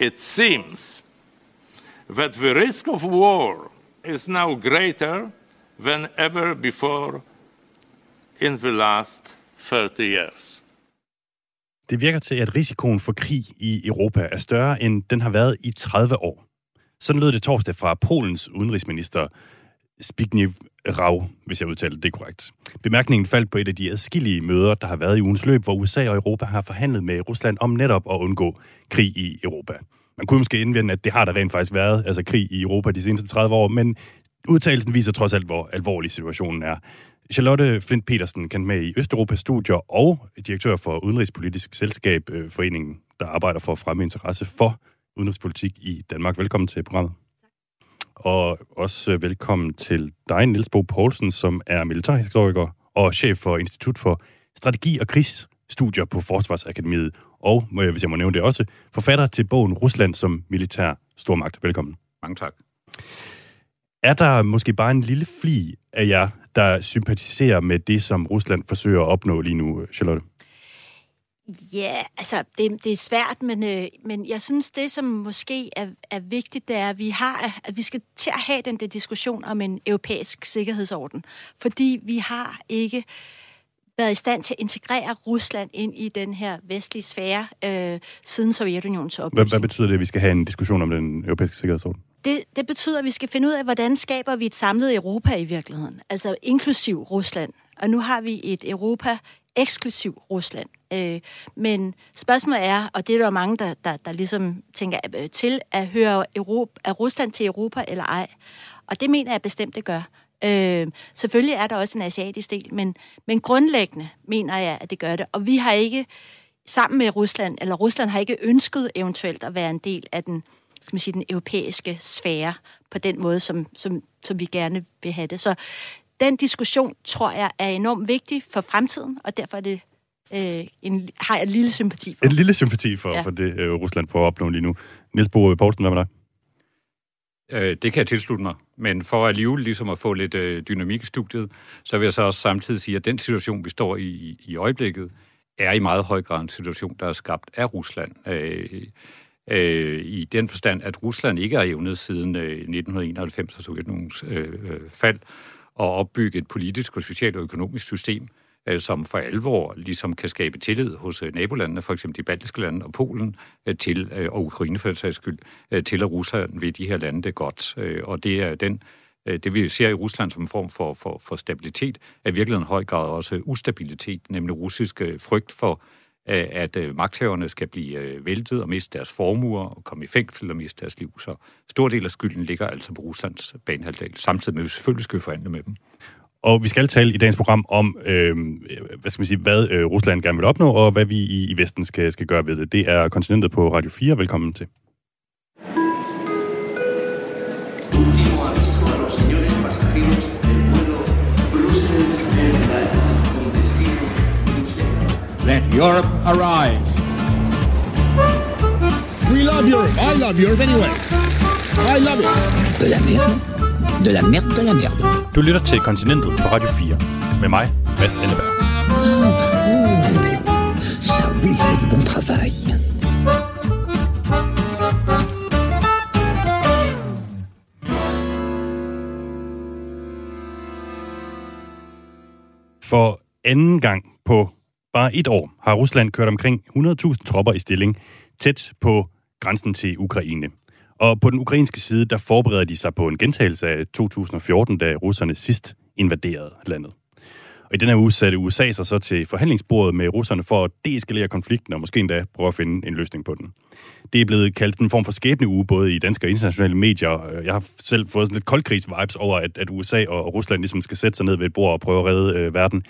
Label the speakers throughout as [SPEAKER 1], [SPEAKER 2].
[SPEAKER 1] It seems that the risk of war is now greater than ever before in the last 30 years.
[SPEAKER 2] Det virker til, at risikoen for krig i Europa er større, end den har været i 30 år. Sådan lød det torsdag fra Polens udenrigsminister Spigniew Rau, hvis jeg udtaler det korrekt. Bemærkningen faldt på et af de adskillige møder, der har været i ugens løb, hvor USA og Europa har forhandlet med Rusland om netop at undgå krig i Europa. Man kunne måske indvende, at det har der rent faktisk været, altså krig i Europa de seneste 30 år, men udtalelsen viser trods alt, hvor alvorlig situationen er. Charlotte Flint Petersen, kendt med i Østeuropas studier og direktør for Udenrigspolitisk Selskab, øh, foreningen, der arbejder for at fremme interesse for udenrigspolitik i Danmark. Velkommen til programmet. Og også øh, velkommen til dig, Niels Bo Poulsen, som er militærhistoriker og chef for Institut for Strategi og Krigsstudier på Forsvarsakademiet, og, hvis jeg må nævne det også, forfatter til bogen Rusland som militær stormagt. Velkommen.
[SPEAKER 3] Mange tak.
[SPEAKER 2] Er der måske bare en lille fli af jer, der sympatiserer med det, som Rusland forsøger at opnå lige nu, Charlotte?
[SPEAKER 4] Ja, altså, det, det er svært, men, øh, men jeg synes, det, som måske er, er vigtigt, det er, at vi, har, at vi skal til at have den der diskussion om en europæisk sikkerhedsorden. Fordi vi har ikke været i stand til at integrere Rusland ind i den her vestlige sfære øh, siden Sovjetunionens opløsning.
[SPEAKER 2] Hvad, hvad betyder det, at vi skal have en diskussion om den europæiske sikkerhedsorden?
[SPEAKER 4] Det, det betyder, at vi skal finde ud af, hvordan skaber vi et samlet Europa i virkeligheden. Altså inklusiv Rusland. Og nu har vi et Europa eksklusiv Rusland. Øh, men spørgsmålet er, og det er der mange, der, der, der ligesom tænker øh, til, at høre Europa, er Rusland til Europa eller ej. Og det mener jeg bestemt, det gør. Øh, selvfølgelig er der også en asiatisk del, men, men grundlæggende mener jeg, at det gør det. Og vi har ikke sammen med Rusland, eller Rusland har ikke ønsket eventuelt at være en del af den, skal man sige, den europæiske sfære på den måde, som, som, som vi gerne vil have det. Så den diskussion, tror jeg, er enormt vigtig for fremtiden, og derfor er det øh, en, har jeg en lille sympati for.
[SPEAKER 2] En lille sympati for, ja. for det, øh, Rusland prøver at opnå lige nu. Niels Bo Poulsen, hvad med dig?
[SPEAKER 3] Øh, det kan jeg tilslutte mig. Men for alligevel ligesom at få lidt øh, dynamik i studiet, så vil jeg så også samtidig sige, at den situation, vi står i i øjeblikket, er i meget høj grad en situation, der er skabt af Rusland. Øh, øh, I den forstand, at Rusland ikke har evnet siden øh, 1991 og Sovjetunionens øh, øh, fald at opbygge et politisk og socialt og økonomisk system, øh, som for alvor ligesom kan skabe tillid hos øh, nabolandene, for eksempel de baltiske lande og Polen, øh, til, og Ukraine for sags skyld, til at Rusland ved de her lande det godt. Og det er den det vi ser i Rusland som en form for, for, for stabilitet, er i virkeligheden høj grad også ustabilitet, nemlig russisk frygt for, at magthaverne skal blive væltet og miste deres formuer og komme i fængsel og miste deres liv. Så stor del af skylden ligger altså på Ruslands banehalvdel, samtidig med, at vi selvfølgelig skal forhandle med dem.
[SPEAKER 2] Og vi skal tale i dagens program om, øh, hvad, skal man sige, hvad øh, Rusland gerne vil opnå, og hvad vi i, i Vesten skal, skal gøre ved det. Det er kontinentet på Radio 4. Velkommen til.
[SPEAKER 5] Let Europe arise.
[SPEAKER 6] We love Europe. I love Europe anyway. I love it.
[SPEAKER 7] De la merde. De la merde, de la merde.
[SPEAKER 2] Du lytter til Kontinentet på Radio 4. Med mig, Mads Enneberg.
[SPEAKER 7] Ça oui, c'est du bon travail.
[SPEAKER 2] For anden gang på bare et år har Rusland kørt omkring 100.000 tropper i stilling tæt på grænsen til Ukraine. Og på den ukrainske side, der forbereder de sig på en gentagelse af 2014, da russerne sidst invaderede landet. Og i den her uge satte USA sig så til forhandlingsbordet med russerne for at deeskalere konflikten og måske endda prøve at finde en løsning på den. Det er blevet kaldt en form for skæbneuge, både i danske og internationale medier. Jeg har selv fået sådan lidt koldkrigs-vibes over, at, at USA og Rusland ligesom skal sætte sig ned ved et bord og prøve at redde øh, verden.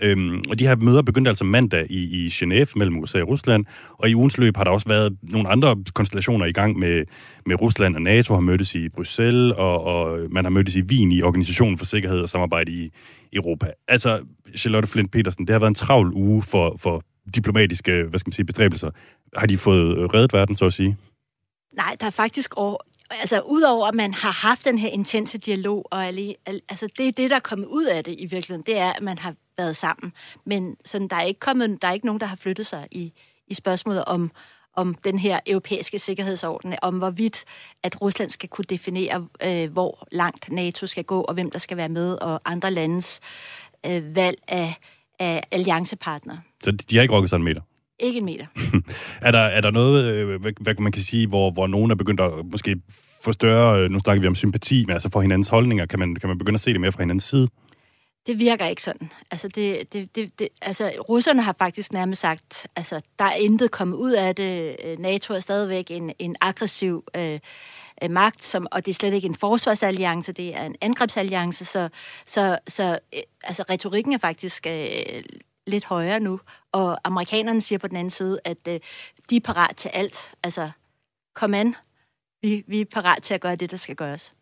[SPEAKER 2] Øhm, og de her møder begyndte altså mandag i, i Genève mellem USA og Rusland, og i ugens løb har der også været nogle andre konstellationer i gang med, med Rusland og NATO har mødtes i Bruxelles, og, og man har mødtes i Wien i Organisationen for Sikkerhed og Samarbejde i Europa. Altså, Charlotte Flint Petersen, det har været en travl uge for, for diplomatiske, hvad skal man sige, bestræbelser. Har de fået reddet verden, så at sige?
[SPEAKER 4] Nej, der er faktisk over, altså udover at man har haft den her intense dialog, og alle, altså det er det, der er kommet ud af det i virkeligheden, det er, at man har været sammen. Men sådan, der, er ikke kommet, der er ikke nogen, der har flyttet sig i, i spørgsmålet om, om den her europæiske sikkerhedsorden, om hvorvidt, at Rusland skal kunne definere, øh, hvor langt NATO skal gå, og hvem der skal være med, og andre landes øh, valg af, af alliancepartnere.
[SPEAKER 2] Så de har ikke rokket sig en meter?
[SPEAKER 4] Ikke en meter.
[SPEAKER 2] er, der, er der noget, øh, hvad, hvad man kan sige, hvor, hvor nogen er begyndt at måske få større, øh, nu snakker vi om sympati, men altså for hinandens holdninger, kan man, kan man begynde at se det mere fra hinandens side?
[SPEAKER 4] Det virker ikke sådan. Altså, det, det, det, det, altså, russerne har faktisk nærmest sagt, altså, der er intet kommet ud af det. Øh, NATO er stadigvæk en, en aggressiv øh, øh, magt, som, og det er slet ikke en forsvarsalliance, det er en angrebsalliance, så, så, så øh, altså, retorikken er faktisk øh, lidt højere nu, og amerikanerne siger på den anden side, at øh, de er parat til alt. Altså, kom an, vi, vi er parat til at gøre det, der skal gøres.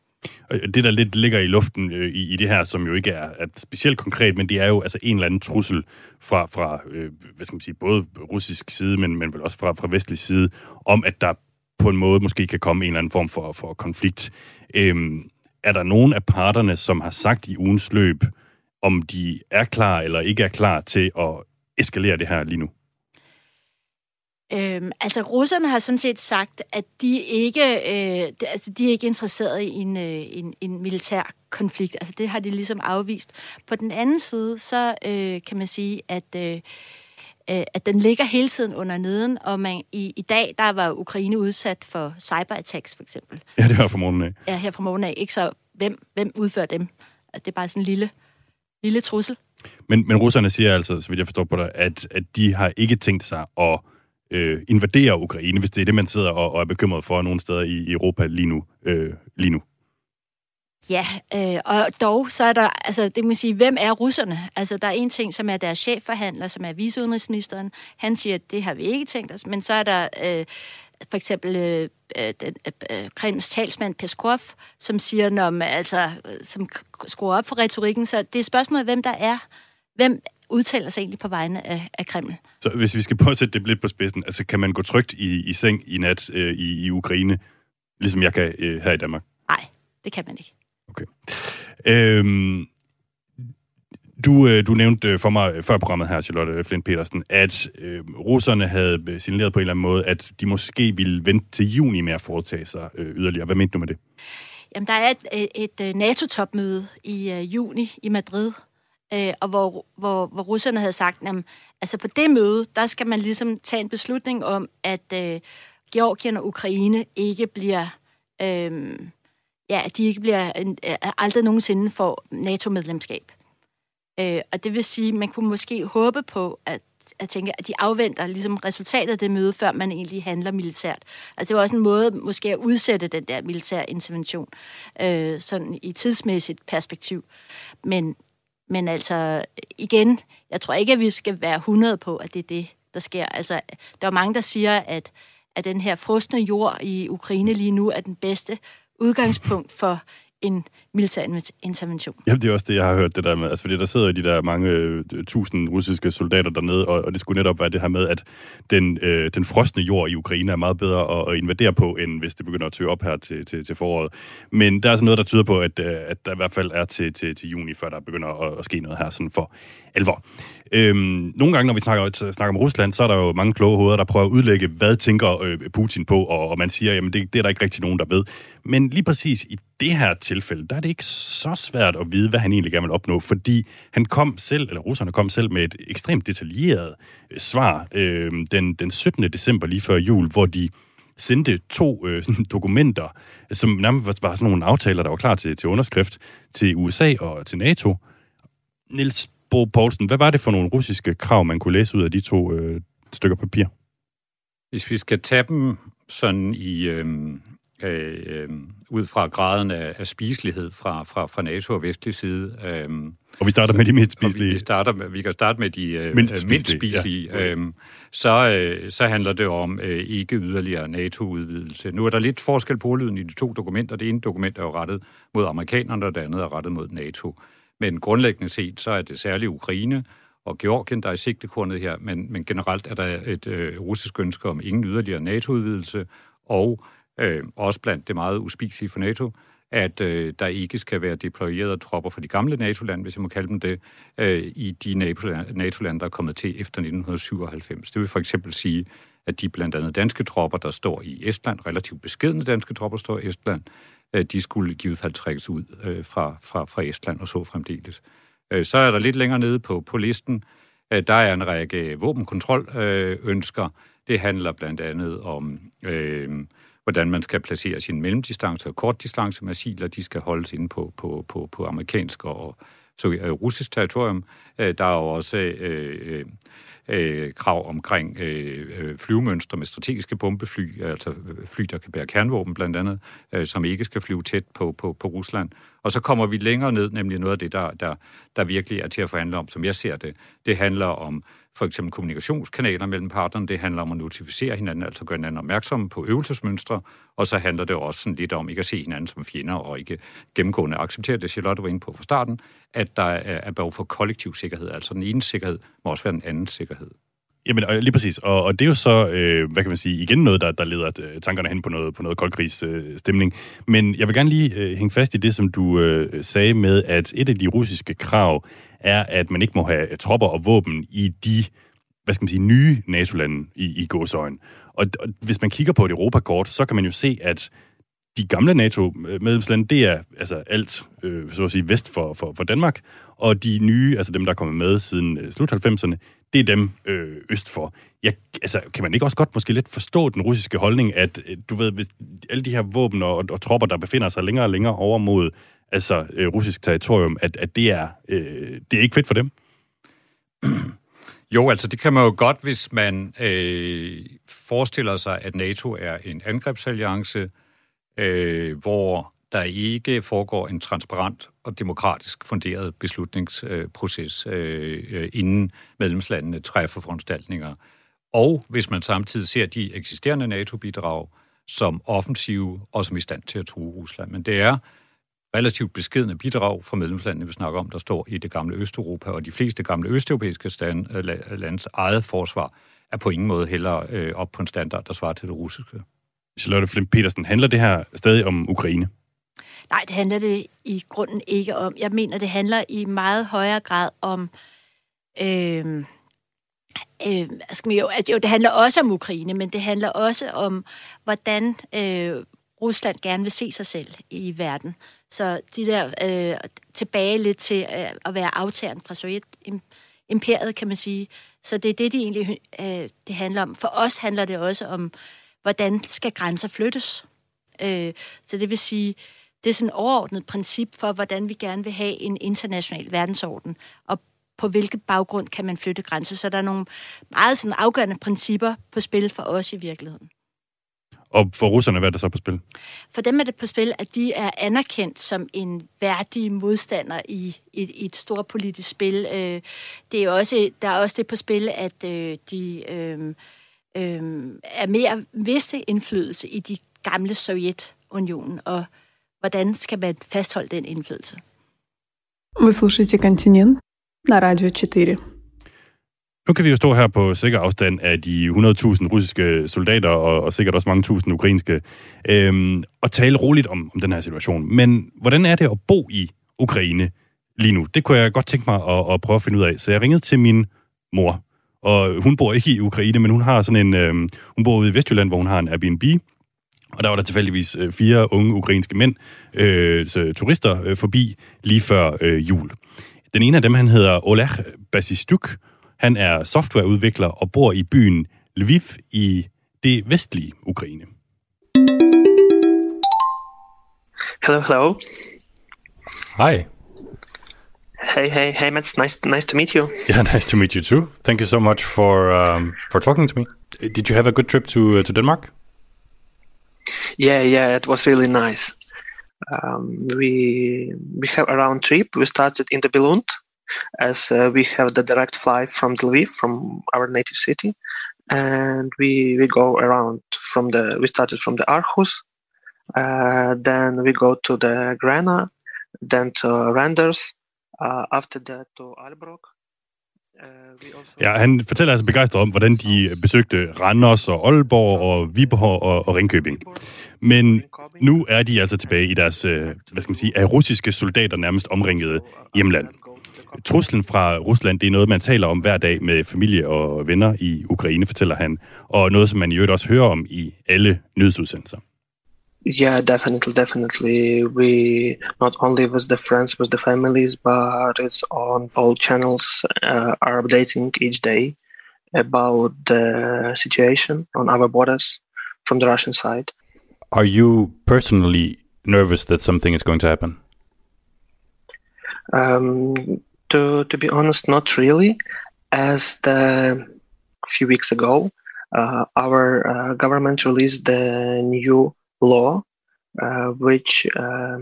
[SPEAKER 2] Det, der lidt ligger i luften øh, i, i det her, som jo ikke er, er specielt konkret, men det er jo altså en eller anden trussel fra, fra øh, hvad skal man sige, både russisk side, men, men vel også fra, fra vestlig side, om at der på en måde måske kan komme en eller anden form for, for konflikt. Øhm, er der nogen af parterne, som har sagt i ugens løb, om de er klar eller ikke er klar til at eskalere det her lige nu?
[SPEAKER 4] Øhm, altså, russerne har sådan set sagt, at de ikke, øh, de, altså, de er ikke interesseret i en, øh, en, en militær konflikt. Altså, det har de ligesom afvist. På den anden side, så øh, kan man sige, at, øh, øh at den ligger hele tiden under neden, og man, i, i dag, der var Ukraine udsat for cyberattacks, for eksempel.
[SPEAKER 2] Ja, det var fra morgenen af.
[SPEAKER 4] Ja, her fra morgenen af. Ikke så, hvem, hvem udfører dem? Det er bare sådan en lille, lille trussel.
[SPEAKER 2] Men, men russerne siger altså, så vidt jeg forstår på dig, at, at de har ikke tænkt sig at øh, invadere Ukraine, hvis det er det, man sidder og, og er bekymret for nogle steder i Europa lige nu. Øh, lige nu.
[SPEAKER 4] Ja, øh, og dog så er der, altså det må sige, hvem er russerne? Altså der er en ting, som er deres chefforhandler, som er viceudenrigsministeren. Han siger, at det har vi ikke tænkt os. Men så er der øh, for eksempel øh, øh den, øh, øh, Kremls talsmand Peskov, som siger, når man, altså, øh, som skruer op for retorikken. Så det er spørgsmålet, hvem der er. Hvem udtaler sig egentlig på vegne af, af Kreml.
[SPEAKER 2] Så hvis vi skal prøve at sætte det lidt på spidsen, altså kan man gå trygt i, i seng i nat øh, i, i Ukraine, ligesom jeg kan øh, her i Danmark?
[SPEAKER 4] Nej, det kan man ikke.
[SPEAKER 2] Okay. Øhm, du, øh, du nævnte øh, for mig før programmet her, Charlotte Flint Petersen, at øh, russerne havde signaleret på en eller anden måde, at de måske ville vente til juni med at foretage sig øh, yderligere. Hvad mente du med det?
[SPEAKER 4] Jamen, der er et, et, NATO-topmøde i uh, juni i Madrid, øh, og hvor, hvor, hvor russerne havde sagt, at altså på det møde, der skal man ligesom tage en beslutning om, at øh, Georgien og Ukraine ikke bliver, øh, ja, at de ikke bliver øh, aldrig nogensinde får NATO-medlemskab. Øh, og det vil sige, man kunne måske håbe på, at at tænke, at de afventer ligesom resultatet af det møde, før man egentlig handler militært. Altså det var også en måde måske at udsætte den der militære intervention, øh, sådan i tidsmæssigt perspektiv. Men men altså, igen, jeg tror ikke, at vi skal være 100 på, at det er det, der sker. Altså, der er mange, der siger, at, at den her frosne jord i Ukraine lige nu er den bedste udgangspunkt for en militær intervention.
[SPEAKER 2] Jamen, det er også det, jeg har hørt det der med. Altså, fordi der sidder de der mange øh, tusind russiske soldater dernede, og, og det skulle netop være det her med, at den, øh, den frosne jord i Ukraine er meget bedre at, at invadere på, end hvis det begynder at tø op her til, til, til foråret. Men der er altså noget, der tyder på, at, øh, at der i hvert fald er til, til, til juni, før der begynder at, at ske noget her sådan for alvor. Øhm, nogle gange, når vi snakker, snakker om Rusland, så er der jo mange kloge hoveder, der prøver at udlægge, hvad tænker øh, Putin på, og, og man siger, jamen det, det er der ikke rigtig nogen, der ved. Men lige præcis i det her tilfælde, der er det ikke så svært at vide, hvad han egentlig gerne vil opnå, fordi han kom selv, eller russerne kom selv med et ekstremt detaljeret øh, svar øh, den, den 17. december lige før jul, hvor de sendte to øh, dokumenter, som nærmest var sådan nogle aftaler, der var klar til, til underskrift til USA og til NATO. Nils Bo Poulsen, hvad var det for nogle russiske krav, man kunne læse ud af de to øh, stykker papir?
[SPEAKER 3] Hvis vi skal tage dem sådan i, øh, øh, ud fra graden af, af spiselighed fra, fra, fra NATO og vestlig side. Øh,
[SPEAKER 2] og vi starter med de mindst spiselige.
[SPEAKER 3] Vi, starter med, vi kan starte med de øh, mindst spiselige. Mindst spiselige ja. øh, så, øh, så handler det om øh, ikke yderligere NATO-udvidelse. Nu er der lidt forskel på lyden i de to dokumenter. Det ene dokument er jo rettet mod amerikanerne, og det andet er rettet mod NATO. Men grundlæggende set, så er det særligt Ukraine og Georgien, der er i sigtekornet her, men, men generelt er der et øh, russisk ønske om ingen yderligere NATO-udvidelse, og øh, også blandt det meget uspiselige for NATO, at øh, der ikke skal være deployerede tropper fra de gamle NATO-lande, hvis jeg må kalde dem det, øh, i de NATO-lande, der er kommet til efter 1997. Det vil for eksempel sige at de blandt andet danske tropper, der står i Estland, relativt beskedende danske tropper, der står i Estland, øh, de skulle givet fald trækkes ud øh, fra, fra, fra Estland og så fremdeles. Øh, så er der lidt længere nede på, på listen, øh, der er en række våbenkontrolønsker. Øh, det handler blandt andet om, øh, hvordan man skal placere sine mellemdistance- og kortdistance-missiler. De skal holdes inde på, på, på, på amerikansk og så, øh, russisk territorium. Øh, der er jo også øh, øh, øh krav omkring øh, øh, flyvemønstre med strategiske bombefly, altså fly, der kan bære kernvåben blandt andet, øh, som ikke skal flyve tæt på, på, på Rusland. Og så kommer vi længere ned, nemlig noget af det, der, der, der virkelig er til at forhandle om, som jeg ser det. Det handler om for eksempel kommunikationskanaler mellem parterne. Det handler om at notificere hinanden, altså gøre hinanden opmærksomme på øvelsesmønstre. Og så handler det også sådan lidt om ikke at se hinanden som fjender og ikke gennemgående acceptere det, Charlotte var inde på fra starten, at der er behov for kollektiv sikkerhed. Altså den ene sikkerhed må også være den anden sikkerhed.
[SPEAKER 2] Jamen, lige præcis. Og, og det er jo så, øh, hvad kan man sige, igen noget, der, der leder øh, tankerne hen på noget, på noget koldkrigsstemning. Øh, Men jeg vil gerne lige øh, hænge fast i det, som du øh, sagde med, at et af de russiske krav er, at man ikke må have tropper og våben i de, hvad skal man sige, nye NATO-lande i, i gåsøjen. Og, og hvis man kigger på et Europakort, så kan man jo se, at de gamle NATO-medlemslande, det er altså alt, øh, så at sige, vest for, for, for Danmark, og de nye, altså dem, der er kommet med siden øh, slut 90'erne, det er dem øh, øst for. Jeg, altså, kan man ikke også godt måske lidt forstå den russiske holdning, at øh, du ved, hvis alle de her våben og, og tropper, der befinder sig længere og længere over mod altså øh, russisk territorium, at, at det, er, øh, det er ikke fedt for dem?
[SPEAKER 3] Jo, altså det kan man jo godt, hvis man øh, forestiller sig, at NATO er en angrebsalliance, øh, hvor der ikke foregår en transparent og demokratisk funderet beslutningsproces, øh, øh, inden medlemslandene træffer foranstaltninger. Og hvis man samtidig ser de eksisterende NATO-bidrag som offensive og som i stand til at true Rusland. Men det er relativt beskedende bidrag fra medlemslandene, vi snakker om, der står i det gamle Østeuropa, og de fleste gamle østeuropæiske stand, øh, lands eget forsvar er på ingen måde heller øh, op på en standard, der svarer til det russiske.
[SPEAKER 2] Charlotte Flint Petersen, handler det her stadig om Ukraine?
[SPEAKER 4] Nej, det handler det i grunden ikke om. Jeg mener, det handler i meget højere grad om... Øh, øh, skal jo, at jo, det handler også om Ukraine, men det handler også om, hvordan øh, Rusland gerne vil se sig selv i verden. Så de der øh, tilbage lidt til øh, at være aftageren fra Sovjet-imperiet, kan man sige. Så det er det, de egentlig øh, det handler om. For os handler det også om, hvordan skal grænser flyttes. Øh, så det vil sige, det er sådan et overordnet princip for, hvordan vi gerne vil have en international verdensorden, og på hvilket baggrund kan man flytte grænser. Så der er nogle meget sådan afgørende principper på spil for os i virkeligheden.
[SPEAKER 2] Og for russerne, hvad er det så på spil?
[SPEAKER 4] For dem er det på spil, at de er anerkendt som en værdig modstander i, i, i et stort politisk spil. Øh, det er også, der er også det på spil, at øh, de øh, øh, er mere viste indflydelse i de gamle Sovjetunionen, og hvordan skal man fastholde den indflydelse?
[SPEAKER 8] Вы слушаете «Континент» на Радио 4.
[SPEAKER 2] Nu kan vi jo stå her på sikker afstand af de 100.000 russiske soldater, og, og sikkert også mange tusind ukrainske, øhm, og tale roligt om, om den her situation. Men hvordan er det at bo i Ukraine lige nu? Det kunne jeg godt tænke mig at, at prøve at finde ud af. Så jeg ringede til min mor, og hun bor ikke i Ukraine, men hun har sådan en, øhm, hun bor ude i Vestjylland, hvor hun har en Airbnb, og der var der tilfældigvis øh, fire unge ukrainske mænd, øh, turister, øh, forbi lige før øh, jul. Den ene af dem, han hedder Oleg Basistuk, han er softwareudvikler og bor i byen Lviv i det vestlige Ukraine.
[SPEAKER 9] Hello, hello.
[SPEAKER 2] Hi.
[SPEAKER 9] Hey, hey, hey, Matt. Nice, nice to meet you.
[SPEAKER 2] Yeah, nice to meet you too. Thank you so much for um, for talking to me. Did you have a good trip to uh, to Denmark?
[SPEAKER 9] Yeah, yeah, it was really nice. Um, we we have a round trip. We started in the Billund, as uh, we have the direct flight from Lviv, from our native city, and we we go around from the. We started from the Aarhus, uh, then we go to the Grana, then to Randers, uh, after that to Albrook.
[SPEAKER 2] Uh, ja, han fortæller altså begejstret om, hvordan de besøgte Randers og Aalborg og Viborg og, og Ringkøbing. Men nu er de altså tilbage i deres, øh, hvad skal man sige, af russiske soldater nærmest omringede hjemland truslen fra Rusland, det er noget, man taler om hver dag med familie og venner i Ukraine, fortæller han. Og noget, som man i øvrigt også hører om i alle nyhedsudsendelser.
[SPEAKER 9] Yeah, definitely, definitely. We not only with the friends, with the families, but it's on all channels uh, are updating each day about the situation on our borders from the Russian side.
[SPEAKER 2] Are you personally nervous that something is going to happen?
[SPEAKER 9] Um, to to be honest, not really. As the few weeks ago, uh, our uh, government released the new law, uh, which uh,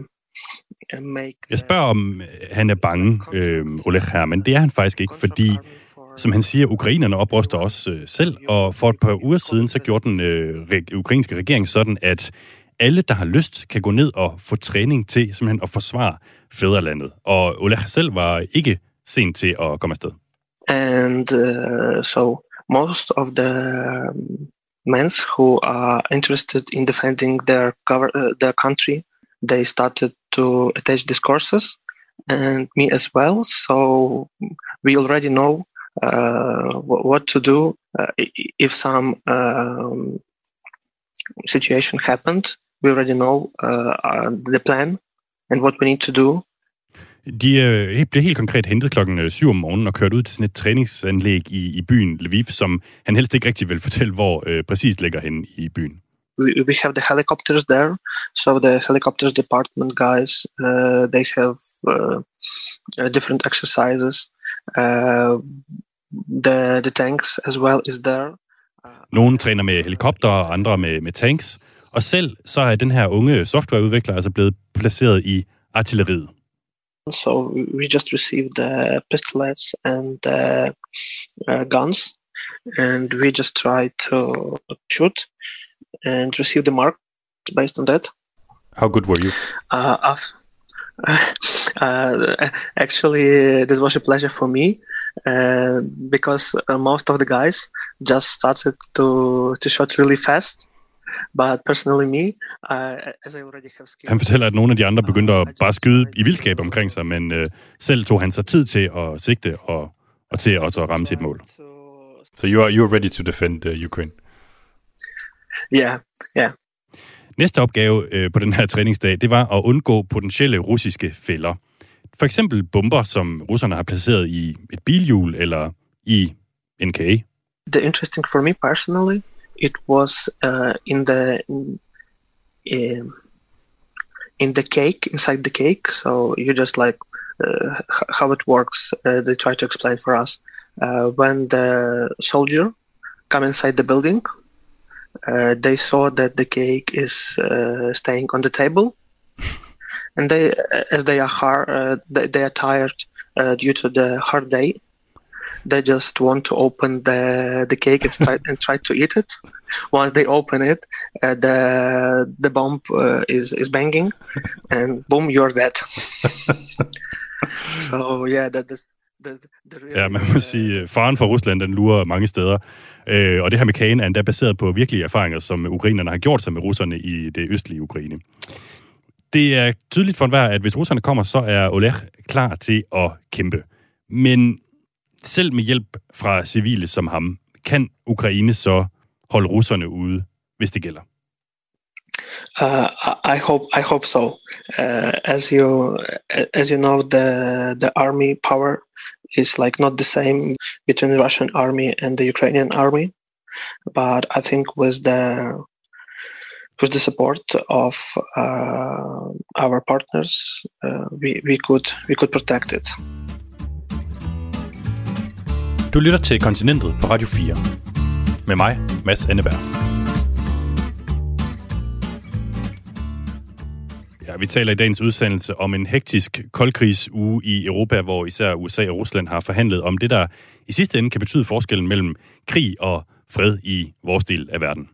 [SPEAKER 9] make.
[SPEAKER 2] Jeg spørger om han er bange, øh, Oleg her, men det er han faktisk ikke, fordi som han siger, ukrainerne opruster også øh, selv, og for et par uger siden, så gjorde den øh, re- ukrainske regering sådan, at alle, der har lyst, kan gå ned og få træning til simpelthen at forsvare fædrelandet. Og Ola selv var ikke sent til at komme afsted.
[SPEAKER 9] And uh, so most of the um, men who are interested in defending their, cover, uh, their country, they started to attach these courses, and me as well. So we already know uh, what to do uh, if some um, situation happened. We already know uh, the plan and what we need to do.
[SPEAKER 2] De øh, blev helt konkret hentet klokken 7 om morgenen og kørt ud til sådan et træningsanlæg i, i byen Lviv, som han helst ikke rigtig vil fortælle, hvor øh, præcis ligger hen i byen.
[SPEAKER 9] We, we have the helicopters there, so the helicopters department guys, uh, they have uh, different exercises. Uh, the, the tanks as well is there.
[SPEAKER 2] Nogle træner med helikopter, og andre med, med tanks. Og selv så er den her unge softwareudvikler altså blevet placeret i artilleriet.
[SPEAKER 9] So we just received the pistolets and the uh, guns, and we just tried to shoot and receive the mark based on that.
[SPEAKER 2] How good were you?
[SPEAKER 9] Uh, uh, actually, this was a pleasure for me uh, because uh, most of the guys just started to to shoot really fast. But personally me, uh, as I already have skill,
[SPEAKER 2] Han fortæller, at nogle af de andre begyndte at bare skyde i vildskab omkring sig, men uh, selv tog han sig tid til at sigte og, og til også at ramme sit mål. So you are, you are ready to defend uh, Ukraine?
[SPEAKER 9] Yeah, yeah.
[SPEAKER 2] Næste opgave øh, på den her træningsdag, det var at undgå potentielle russiske fælder. For eksempel bomber, som russerne har placeret i et bilhjul eller i en kage.
[SPEAKER 9] The interesting for me personally, it was uh, in the in, in the cake inside the cake. So you just like uh, how it works. Uh, they try to explain for us uh, when the soldier come inside the building. Uh, they saw that the cake is uh, staying on the table, and they, as they are hard, uh, they, they are tired uh, due to the hard day. They just want to open the the cake and try and try to eat it. Once they open it, uh, the the bomb uh, is is banging, and boom, you're dead. so yeah, that is.
[SPEAKER 2] Ja, man må sige, faren for Rusland, den lurer mange steder. Øh, og det her med kagen er endda baseret på virkelige erfaringer, som ukrainerne har gjort sig med russerne i det østlige Ukraine. Det er tydeligt for enhver, at hvis russerne kommer, så er Oleg klar til at kæmpe. Men selv med hjælp fra civile som ham, kan Ukraine så holde russerne ude, hvis det gælder?
[SPEAKER 9] Uh, I hope I hope so. Uh, as you as you know, the the army power is like not the same between the Russian army and the Ukrainian army, but I think with the with the support of uh, our partners, uh, we we could we could protect it.
[SPEAKER 2] Du lytter til Kontinentet på Radio 4. Med mig, Mads Anneberg. Ja, vi taler i dagens udsendelse om en hektisk koldkrigsuge i Europa, hvor især USA og Rusland har forhandlet om det, der i sidste ende kan betyde forskellen mellem krig og fred i vores del af verden.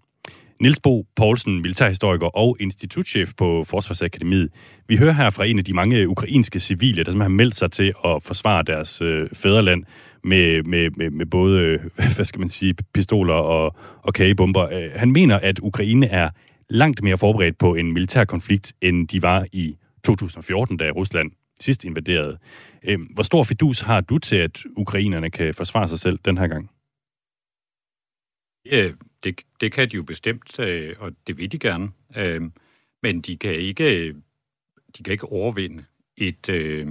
[SPEAKER 2] Niels Bo Poulsen, militærhistoriker og institutchef på Forsvarsakademiet. Vi hører her fra en af de mange ukrainske civile, der som har meldt sig til at forsvare deres øh, fædreland med, med, med, med både, øh, hvad skal man sige, pistoler og, og kagebomber. Øh, han mener, at Ukraine er langt mere forberedt på en militær konflikt, end de var i 2014, da Rusland sidst invaderede. Øh, hvor stor fidus har du til, at ukrainerne kan forsvare sig selv den her gang?
[SPEAKER 3] Ja, det, det kan de jo bestemt, øh, og det vil de gerne. Øh, men de kan ikke, de kan ikke overvinde et, øh,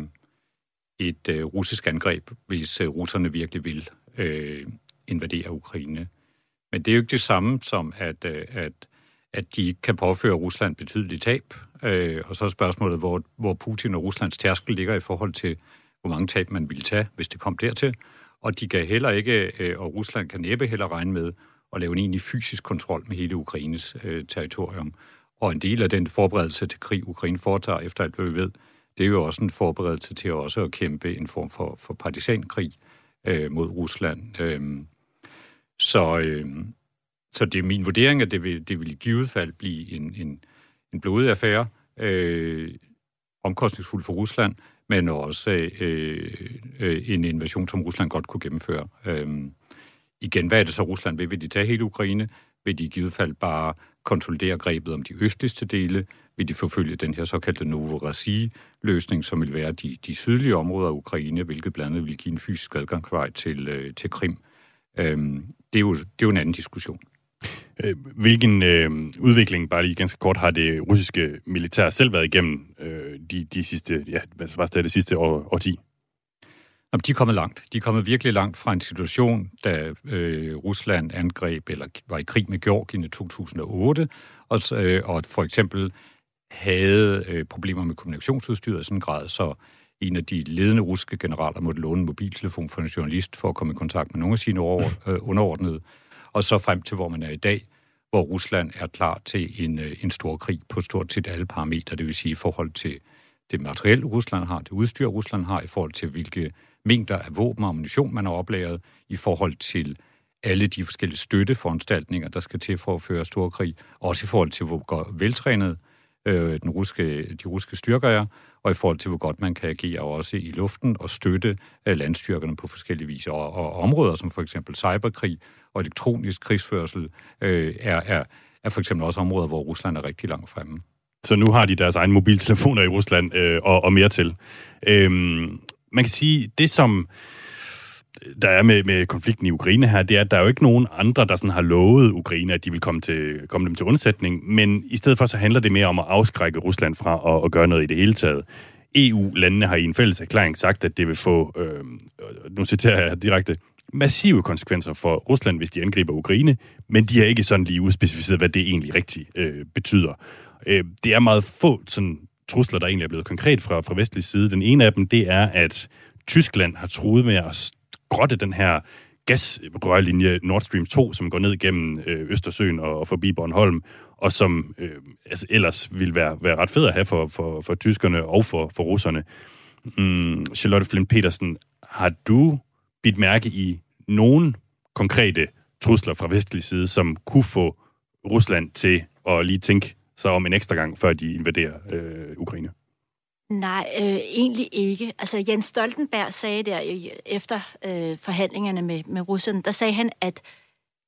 [SPEAKER 3] et øh, russisk angreb, hvis øh, russerne virkelig vil øh, invadere Ukraine. Men det er jo ikke det samme som, at, øh, at, at de kan påføre Rusland betydelige tab. Øh, og så er spørgsmålet, hvor, hvor Putin og Ruslands tærskel ligger i forhold til, hvor mange tab man ville tage, hvis det kom dertil. Og de kan heller ikke, øh, og Rusland kan næppe heller regne med at lave en egentlig fysisk kontrol med hele Ukraines øh, territorium. Og en del af den forberedelse til krig, Ukraine foretager, efter alt hvad vi ved, det er jo også en forberedelse til også at kæmpe en form for, for partisankrig øh, mod Rusland. Øh, så, øh, så det er min vurdering, at det vil, det vil i givet fald blive en, en, en blodig affære, øh, omkostningsfuld for Rusland, men også øh, øh, en invasion, som Rusland godt kunne gennemføre. Øh, igen, hvad er det så, Rusland vil? Vil de tage hele Ukraine? Vil de i givet fald bare konsolidere grebet om de østligste dele? Vil de forfølge den her såkaldte Novorossiysk-løsning, som vil være de, de sydlige områder af Ukraine, hvilket blandt andet vil give en fysisk adgangsvej til, øh, til Krim? Øhm, det, er jo, det er jo en anden diskussion.
[SPEAKER 2] Øh, hvilken øh, udvikling, bare lige ganske kort, har det russiske militær selv været igennem øh, de, de sidste, ja, hvad det, det sidste år, årti?
[SPEAKER 3] Jamen, de er kommet langt. De er kommet virkelig langt fra en situation, da øh, Rusland angreb eller var i krig med Georgien i 2008, og, øh, og for eksempel havde øh, problemer med kommunikationsudstyret i sådan en grad, så en af de ledende russiske generaler måtte låne en mobiltelefon for en journalist for at komme i kontakt med nogle af sine over, øh, underordnede, og så frem til, hvor man er i dag, hvor Rusland er klar til en, øh, en stor krig på stort set alle parametre, det vil sige i forhold til det materielle Rusland har, det udstyr Rusland har, i forhold til hvilke mængder af våben og ammunition, man har oplagret, i forhold til alle de forskellige støtteforanstaltninger, der skal til for at føre stor krig, også i forhold til, hvor veltrænet øh, den ruske, de russiske styrker er, og i forhold til, hvor godt man kan agere også i luften og støtte øh, landstyrkerne på forskellige vis. Og, og områder som for eksempel cyberkrig og elektronisk krigsførsel øh, er, er, er for eksempel også områder, hvor Rusland er rigtig langt fremme.
[SPEAKER 2] Så nu har de deres egne mobiltelefoner i Rusland øh, og, og mere til. Øhm, man kan sige, det som der er med, med konflikten i Ukraine her, det er, at der er jo ikke nogen andre, der sådan har lovet Ukraine, at de vil komme, til, komme dem til undsætning, men i stedet for så handler det mere om at afskrække Rusland fra at, at gøre noget i det hele taget. EU-landene har i en fælles erklæring sagt, at det vil få, øh, nu citerer jeg direkte, massive konsekvenser for Rusland, hvis de angriber Ukraine, men de har ikke sådan lige udspecificeret, hvad det egentlig rigtigt øh, betyder. Øh, det er meget få sådan, trusler, der egentlig er blevet konkret fra, fra vestlig side. Den ene af dem, det er, at Tyskland har truet med at skrotte den her gasrørlinje Nord Stream 2, som går ned gennem øh, Østersøen og, og forbi Bornholm, og som øh, altså ellers vil være, være ret fed at have for, for, for tyskerne og for, for russerne. Mm, Charlotte Flint Petersen, har du bidt mærke i nogen konkrete trusler fra vestlig side, som kunne få Rusland til at lige tænke så om en ekstra gang, før de invaderer øh, Ukraine?
[SPEAKER 4] Nej, øh, egentlig ikke. Altså Jens Stoltenberg sagde der efter øh, forhandlingerne med, med russerne, der sagde han, at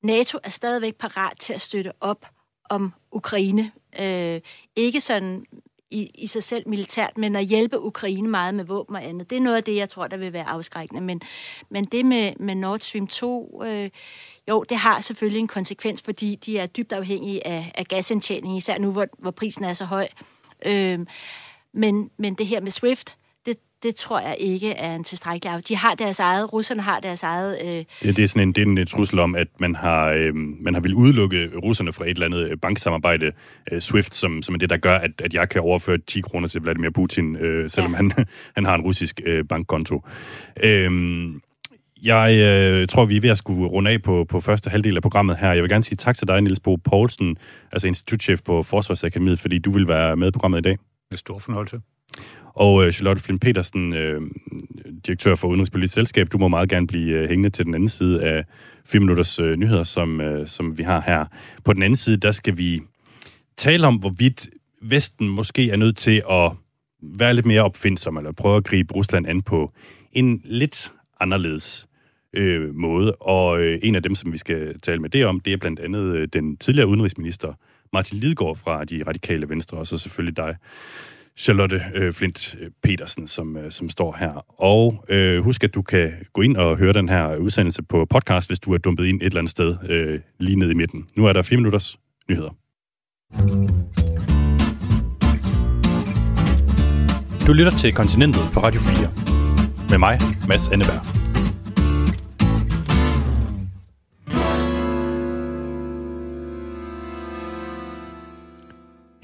[SPEAKER 4] NATO er stadigvæk parat til at støtte op om Ukraine. Øh, ikke sådan i, i sig selv militært, men at hjælpe Ukraine meget med våben og andet. Det er noget af det, jeg tror, der vil være afskrækkende. Men, men det med, med Nord Stream 2, øh, jo, det har selvfølgelig en konsekvens, fordi de er dybt afhængige af, af gasindtjening, især nu, hvor, hvor prisen er så høj. Øh, men, men det her med SWIFT, det, det tror jeg ikke er en tilstrækkelig af. De har deres eget, russerne har deres eget... Øh...
[SPEAKER 2] Det, det er sådan en, det er en trussel om, at man har, øh, man har vil udelukke russerne fra et eller andet banksamarbejde, øh, SWIFT, som, som er det, der gør, at, at jeg kan overføre 10 kroner til Vladimir Putin, øh, selvom ja. han, han har en russisk øh, bankkonto. Øh, jeg øh, tror, vi er ved at skulle runde af på, på første halvdel af programmet her. Jeg vil gerne sige tak til dig, Niels Bo Poulsen, altså institutchef på Forsvarsakademiet, fordi du vil være med i programmet i dag.
[SPEAKER 3] Med stor fornøjelse.
[SPEAKER 2] Og øh, Charlotte Flint Petersen, øh, direktør for Udenrigspolitisk Selskab, du må meget gerne blive øh, hængende til den anden side af 5 minutters øh, nyheder, som, øh, som vi har her. På den anden side, der skal vi tale om, hvorvidt Vesten måske er nødt til at være lidt mere opfindsom, eller prøve at gribe Rusland an på en lidt anderledes øh, måde. Og øh, en af dem, som vi skal tale med det om, det er blandt andet øh, den tidligere udenrigsminister, Martin Lidegaard fra de radikale venstre, og så selvfølgelig dig, Charlotte øh, Flint øh, Petersen, som, øh, som står her. Og øh, husk, at du kan gå ind og høre den her udsendelse på podcast, hvis du er dumpet ind et eller andet sted øh, lige ned i midten. Nu er der fire minutters nyheder. Du lytter til Kontinentet på Radio 4. Med mig, Mads Anneberg.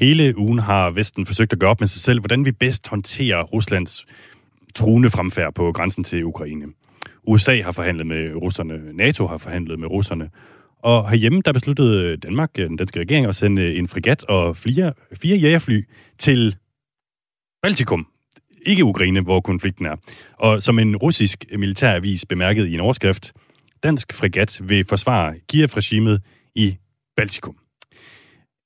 [SPEAKER 2] Hele ugen har Vesten forsøgt at gøre op med sig selv, hvordan vi bedst håndterer Ruslands truende fremfærd på grænsen til Ukraine. USA har forhandlet med russerne, NATO har forhandlet med russerne, og herhjemme der besluttede Danmark, øh, den danske regering, at sende en frigat og flere, fire jægerfly til Baltikum, ikke Ukraine, hvor konflikten er. Og som en russisk militæravis bemærkede i en overskrift, dansk frigat vil forsvare Kiev-regimet i Baltikum.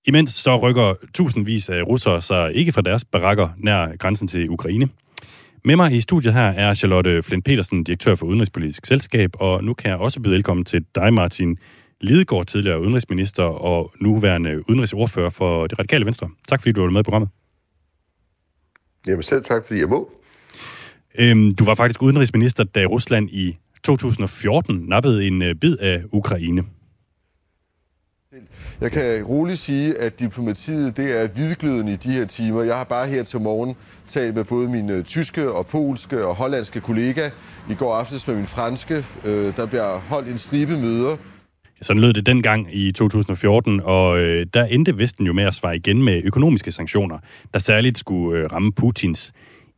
[SPEAKER 2] Imens så rykker tusindvis af russere sig ikke fra deres barakker nær grænsen til Ukraine. Med mig i studiet her er Charlotte Flint Petersen, direktør for Udenrigspolitisk Selskab, og nu kan jeg også byde velkommen til dig, Martin Lidegaard, tidligere udenrigsminister og nuværende udenrigsordfører for det radikale venstre. Tak fordi du var med i programmet.
[SPEAKER 10] Jamen selv tak, fordi jeg må.
[SPEAKER 2] Øhm, du var faktisk udenrigsminister, da Rusland i 2014 nappede en øh, bid af Ukraine.
[SPEAKER 10] Jeg kan roligt sige, at diplomatiet det er hvidglødende i de her timer. Jeg har bare her til morgen talt med både mine øh, tyske og polske og hollandske kollega. I går aftes med min franske. Øh, der bliver holdt en stribe møder.
[SPEAKER 2] Sådan lød det dengang i 2014, og øh, der endte Vesten jo med at svare igen med økonomiske sanktioner, der særligt skulle øh, ramme Putins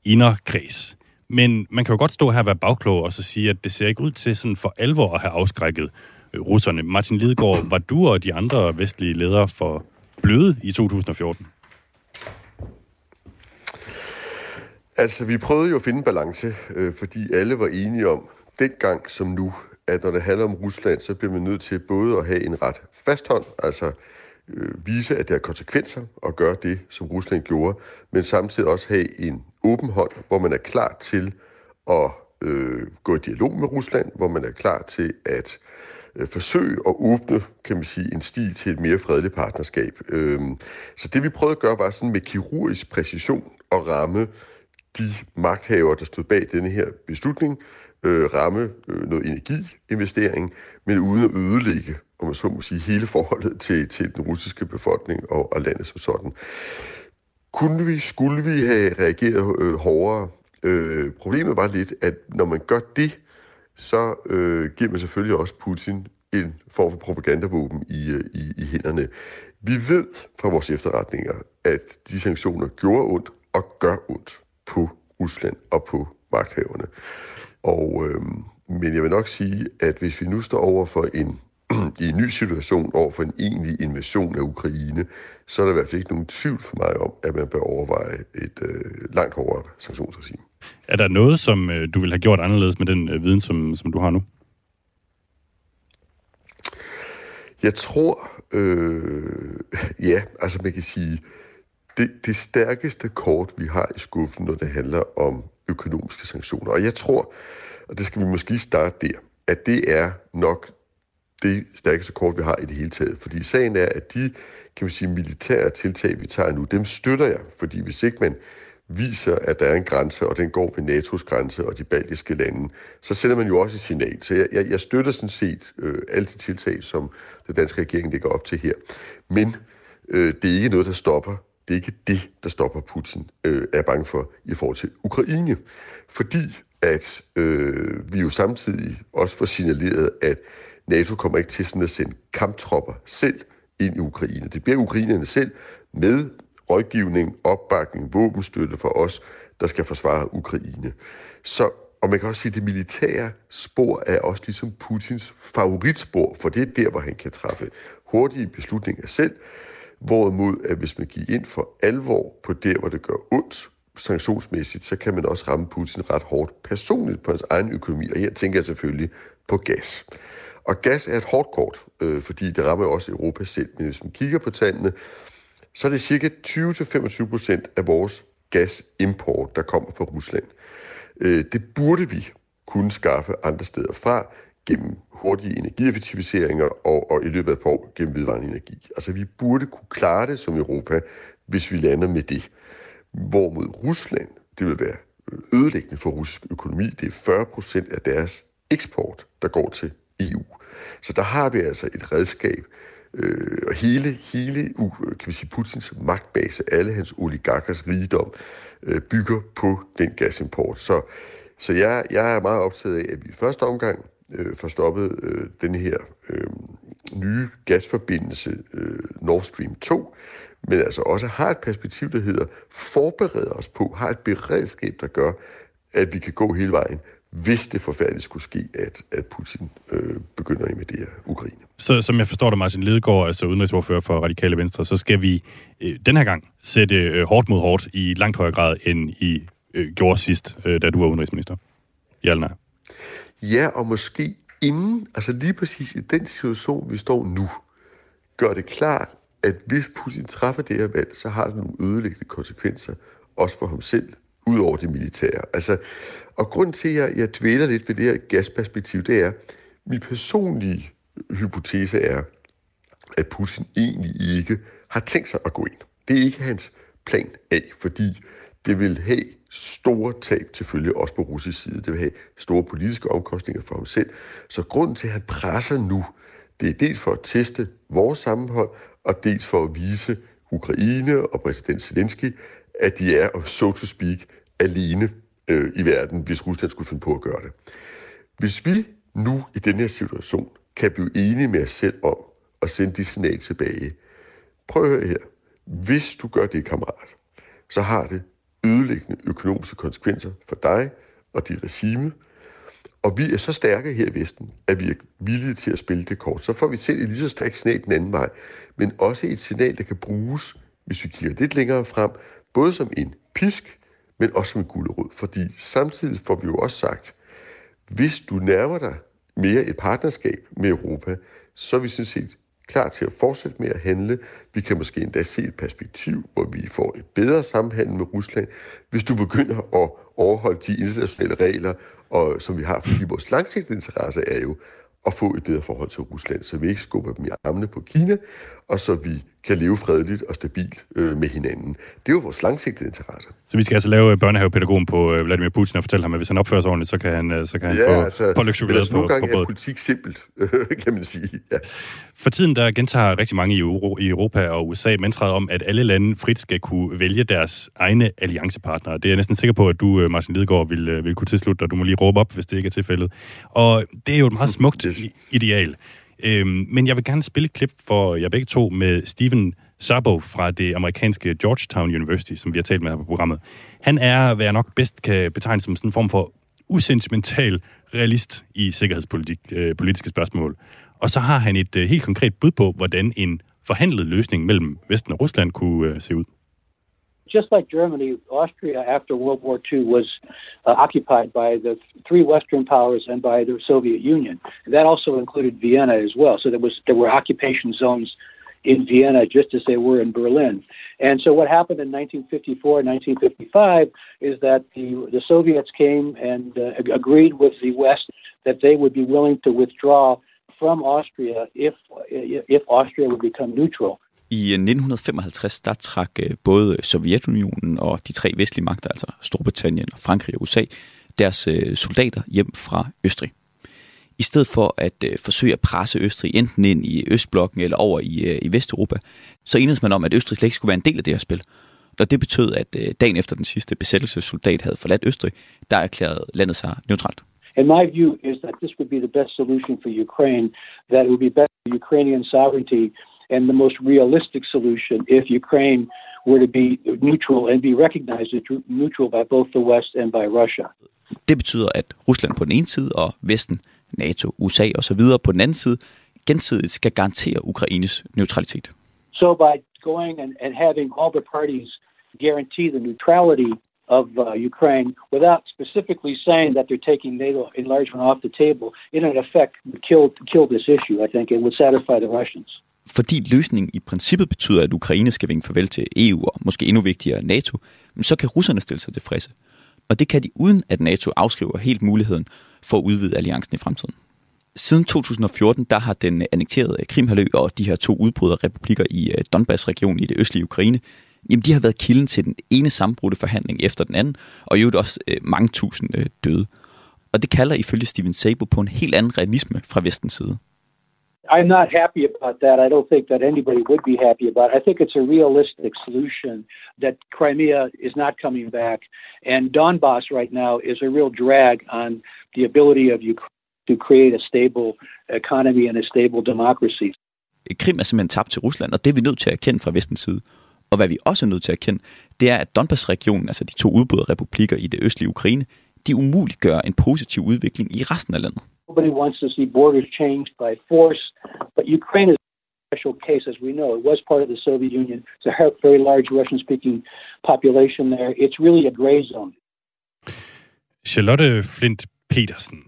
[SPEAKER 2] inderkreds. Men man kan jo godt stå her og være bagklog og så sige, at det ser ikke ud til sådan for alvor at have afskrækket Øh, russerne. Martin Lidegaard, var du og de andre vestlige ledere for bløde i 2014?
[SPEAKER 10] Altså, vi prøvede jo at finde balance, øh, fordi alle var enige om, dengang som nu, at når det handler om Rusland, så bliver man nødt til både at have en ret fast hånd, altså øh, vise, at det har konsekvenser og gøre det, som Rusland gjorde, men samtidig også have en åben hånd, hvor man er klar til at øh, gå i dialog med Rusland, hvor man er klar til at øh, Øh, forsøge at åbne, kan man sige, en sti til et mere fredeligt partnerskab. Øh, så det vi prøvede at gøre, var sådan med kirurgisk præcision at ramme de magthavere, der stod bag denne her beslutning, øh, ramme øh, noget energiinvestering, men uden at ødelægge, om man så må sige, hele forholdet til, til den russiske befolkning og, og landet som sådan. Kunne vi, skulle vi have reageret øh, hårdere? Øh, problemet var lidt, at når man gør det, så øh, giver man selvfølgelig også Putin en form for propagandavåben i, øh, i, i hænderne. Vi ved fra vores efterretninger, at de sanktioner gjorde ondt og gør ondt på Rusland og på magthaverne. Og, øh, men jeg vil nok sige, at hvis vi nu står over for en, i en ny situation, over for en egentlig invasion af Ukraine, så er der i hvert fald ikke nogen tvivl for mig om, at man bør overveje et øh, langt hårdere sanktionsregime.
[SPEAKER 2] Er der noget, som øh, du vil have gjort anderledes med den øh, viden, som, som du har nu?
[SPEAKER 10] Jeg tror, øh, ja, altså man kan sige, det, det stærkeste kort, vi har i skuffen, når det handler om økonomiske sanktioner. Og jeg tror, og det skal vi måske starte der, at det er nok det stærkeste kort, vi har i det hele taget. Fordi sagen er, at de kan man sige, militære tiltag, vi tager nu, dem støtter jeg. Fordi hvis ikke man viser, at der er en grænse, og den går ved NATO's grænse og de baltiske lande, så sender man jo også et signal. Så jeg, jeg, jeg støtter sådan set øh, alle de tiltag, som den danske regering lægger op til her. Men øh, det er ikke noget, der stopper. Det er ikke det, der stopper Putin, øh, er bange for, i forhold til Ukraine. Fordi at øh, vi jo samtidig også får signaleret, at NATO kommer ikke til sådan at sende kamptropper selv ind i Ukraine. Det bliver ukrainerne selv med rådgivning, opbakning, våbenstøtte for os, der skal forsvare Ukraine. Så, og man kan også sige, at det militære spor er også ligesom Putins favoritspor, for det er der, hvor han kan træffe hurtige beslutninger selv, hvorimod at hvis man gik ind for alvor på der, hvor det gør ondt, sanktionsmæssigt, så kan man også ramme Putin ret hårdt personligt på hans egen økonomi, og her tænker jeg selvfølgelig på gas. Og gas er et hårdt kort, øh, fordi det rammer også Europa selv, men hvis man kigger på tallene, så er det cirka 20-25 procent af vores gasimport, der kommer fra Rusland. Øh, det burde vi kunne skaffe andre steder fra gennem hurtige energieffektiviseringer og, og i løbet af et par år gennem vedvarende energi. Altså vi burde kunne klare det som Europa, hvis vi lander med det. Hvorimod Rusland, det vil være ødelæggende for russisk økonomi. Det er 40 procent af deres eksport, der går til EU. Så der har vi altså et redskab, øh, og hele, hele uh, kan man sige, Putins magtbase, alle hans oligarkers rigdom, øh, bygger på den gasimport. Så, så jeg, jeg er meget optaget af, at vi i første omgang øh, får stoppet øh, den her øh, nye gasforbindelse øh, Nord Stream 2, men altså også har et perspektiv, der hedder forbereder os på, har et beredskab, der gør, at vi kan gå hele vejen, hvis det forfærdeligt skulle ske, at, at Putin øh, begynder at invadere Ukraine.
[SPEAKER 2] Så som jeg forstår det, Martin Lidegaard, altså udenrigsordfører for Radikale Venstre, så skal vi øh, den her gang sætte øh, hårdt mod hårdt i langt højere grad, end I øh, gjorde sidst, øh, da du var udenrigsminister. Ja eller nej?
[SPEAKER 10] Ja, og måske inden, altså lige præcis i den situation, vi står nu, gør det klart, at hvis Putin træffer det her valg, så har det nogle ødelæggende konsekvenser, også for ham selv, ud over det militære. Altså, og grund til, at jeg, jeg dvæler lidt ved det her gasperspektiv, det er, min personlige hypotese er, at Putin egentlig ikke har tænkt sig at gå ind. Det er ikke hans plan A, fordi det vil have store tab til følge, også på russisk side. Det vil have store politiske omkostninger for ham selv. Så grunden til, at han presser nu, det er dels for at teste vores sammenhold, og dels for at vise Ukraine og præsident Zelensky, at de er, so to speak, alene øh, i verden, hvis Rusland skulle finde på at gøre det. Hvis vi nu i den her situation kan blive enige med os selv om at sende de signal tilbage, prøv at høre her. Hvis du gør det, kammerat, så har det ødelæggende økonomiske konsekvenser for dig og dit regime. Og vi er så stærke her i Vesten, at vi er villige til at spille det kort. Så får vi selv et lige så stærkt signal den anden vej, men også et signal, der kan bruges, hvis vi kigger lidt længere frem, både som en pisk, men også som en gulerod. Fordi samtidig får vi jo også sagt, hvis du nærmer dig mere et partnerskab med Europa, så er vi sådan set klar til at fortsætte med at handle. Vi kan måske endda se et perspektiv, hvor vi får et bedre sammenhæng med Rusland, hvis du begynder at overholde de internationale regler, og, som vi har, fordi vores langsigtede interesse er jo at få et bedre forhold til Rusland, så vi ikke skubber dem i armene på Kina, og så vi kan leve fredeligt og stabilt øh, med hinanden. Det er jo vores langsigtede interesse.
[SPEAKER 2] Så vi skal altså lave børnehavepædagogen på øh, Vladimir Putin og fortælle ham, at hvis han opfører sig ordentligt, så kan han, øh, så kan han ja, få altså, pålægtschokolade altså, på,
[SPEAKER 10] nogle gange er politik simpelt, kan man sige. Ja.
[SPEAKER 2] For tiden der gentager rigtig mange i, Euro, i Europa og USA mantraet om, at alle lande frit skal kunne vælge deres egne alliancepartnere. Det er jeg næsten sikker på, at du, øh, Martin Lidegaard, vil, vil kunne tilslutte dig. Du må lige råbe op, hvis det ikke er tilfældet. Og det er jo et meget smukt ideal. Øhm, men jeg vil gerne spille et klip for jer begge to med Steven Sabo fra det amerikanske Georgetown University, som vi har talt med her på programmet. Han er, hvad jeg nok bedst kan betegne som sådan en form for usentimental realist i sikkerhedspolitiske øh, spørgsmål. Og så har han et øh, helt konkret bud på, hvordan en forhandlet løsning mellem Vesten og Rusland kunne øh, se ud.
[SPEAKER 11] just like Germany, Austria after World War II was uh, occupied by the three Western powers and by the Soviet Union. That also included Vienna as well. So there was there were occupation zones in Vienna just as they were in Berlin. And so what happened in 1954 and 1955 is that the the Soviets came and uh, agreed with the West that they would be willing to withdraw from Austria if if Austria would become neutral.
[SPEAKER 12] I øh, 1955 der trak øh, både øh, Sovjetunionen og de tre vestlige magter, altså Storbritannien, og Frankrig og USA, deres soldater hjem fra Østrig. I stedet for at forsøge at presse Østrig enten ind i Østblokken eller over i, i Vesteuropa, så enedes man om, at Østrig slet ikke skulle være en del af det her spil. Og det betød, at dagen efter den sidste besættelsessoldat havde forladt Østrig, der erklærede landet sig neutralt.
[SPEAKER 11] And my view is that this would be the best solution for Ukraine, that it would be best for Ukrainian sovereignty and the most realistic solution if Ukraine were to be neutral and be recognized as neutral by both the West and by Russia.
[SPEAKER 12] Det betyder, at Rusland på den ene side og Vesten, NATO, USA og så videre på den anden side gensidigt skal garantere Ukraines neutralitet.
[SPEAKER 11] So by going and, and having all the parties guarantee the neutrality of uh, Ukraine without specifically saying that they're taking NATO enlargement off the table, in an effect, would kill, kill this issue, I think, and would satisfy the Russians
[SPEAKER 12] fordi løsningen i princippet betyder, at Ukraine skal vinke farvel til EU og måske endnu vigtigere NATO, så kan russerne stille sig tilfredse. Og det kan de uden, at NATO afskriver helt muligheden for at udvide alliancen i fremtiden. Siden 2014, der har den annekterede Krimhalø og de her to udbryderrepublikker i øh, Donbass-regionen i det østlige Ukraine jamen de har været kilden til den ene sammenbrudte forhandling efter den anden, og i øvrigt også øh, mange tusind øh, døde. Og det kalder ifølge Steven Sabo på en helt anden realisme fra vestens side.
[SPEAKER 11] I'm not happy about that. I don't think that anybody would be happy about it. I think it's a realistic solution that Crimea is not coming back. And Donbass right now is a real drag on the ability of Ukraine to create a stable economy and a stable democracy.
[SPEAKER 12] Krim er simpelthen tabt til Rusland, og det er vi nødt til at erkende fra vestens side. Og hvad vi også er nødt til at erkende, det er, at Donbass-regionen, altså de to udbrudte republikker i det østlige Ukraine, de umuliggør en positiv udvikling i resten af landet.
[SPEAKER 11] Nobody wants to see borders changed by force, but Ukraine is a special case, as we know. It was part of the Soviet Union. It's a very large Russian-speaking population there. It's really a gray zone.
[SPEAKER 2] Charlotte Flint Petersen,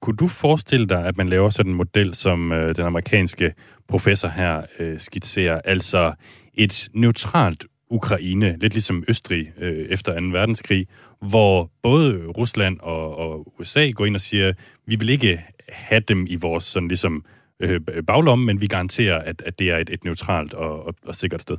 [SPEAKER 2] kunne du forestille dig, at man laver sådan en model, som øh, den amerikanske professor her øh, skitserer, altså et neutralt Ukraine, lidt ligesom Østrig øh, efter 2. verdenskrig, hvor både Rusland og, og USA går ind og siger, vi vil ikke have dem i vores sådan ligesom øh, baglomme, men vi garanterer, at, at det er et, et neutralt og, og, og sikkert sted.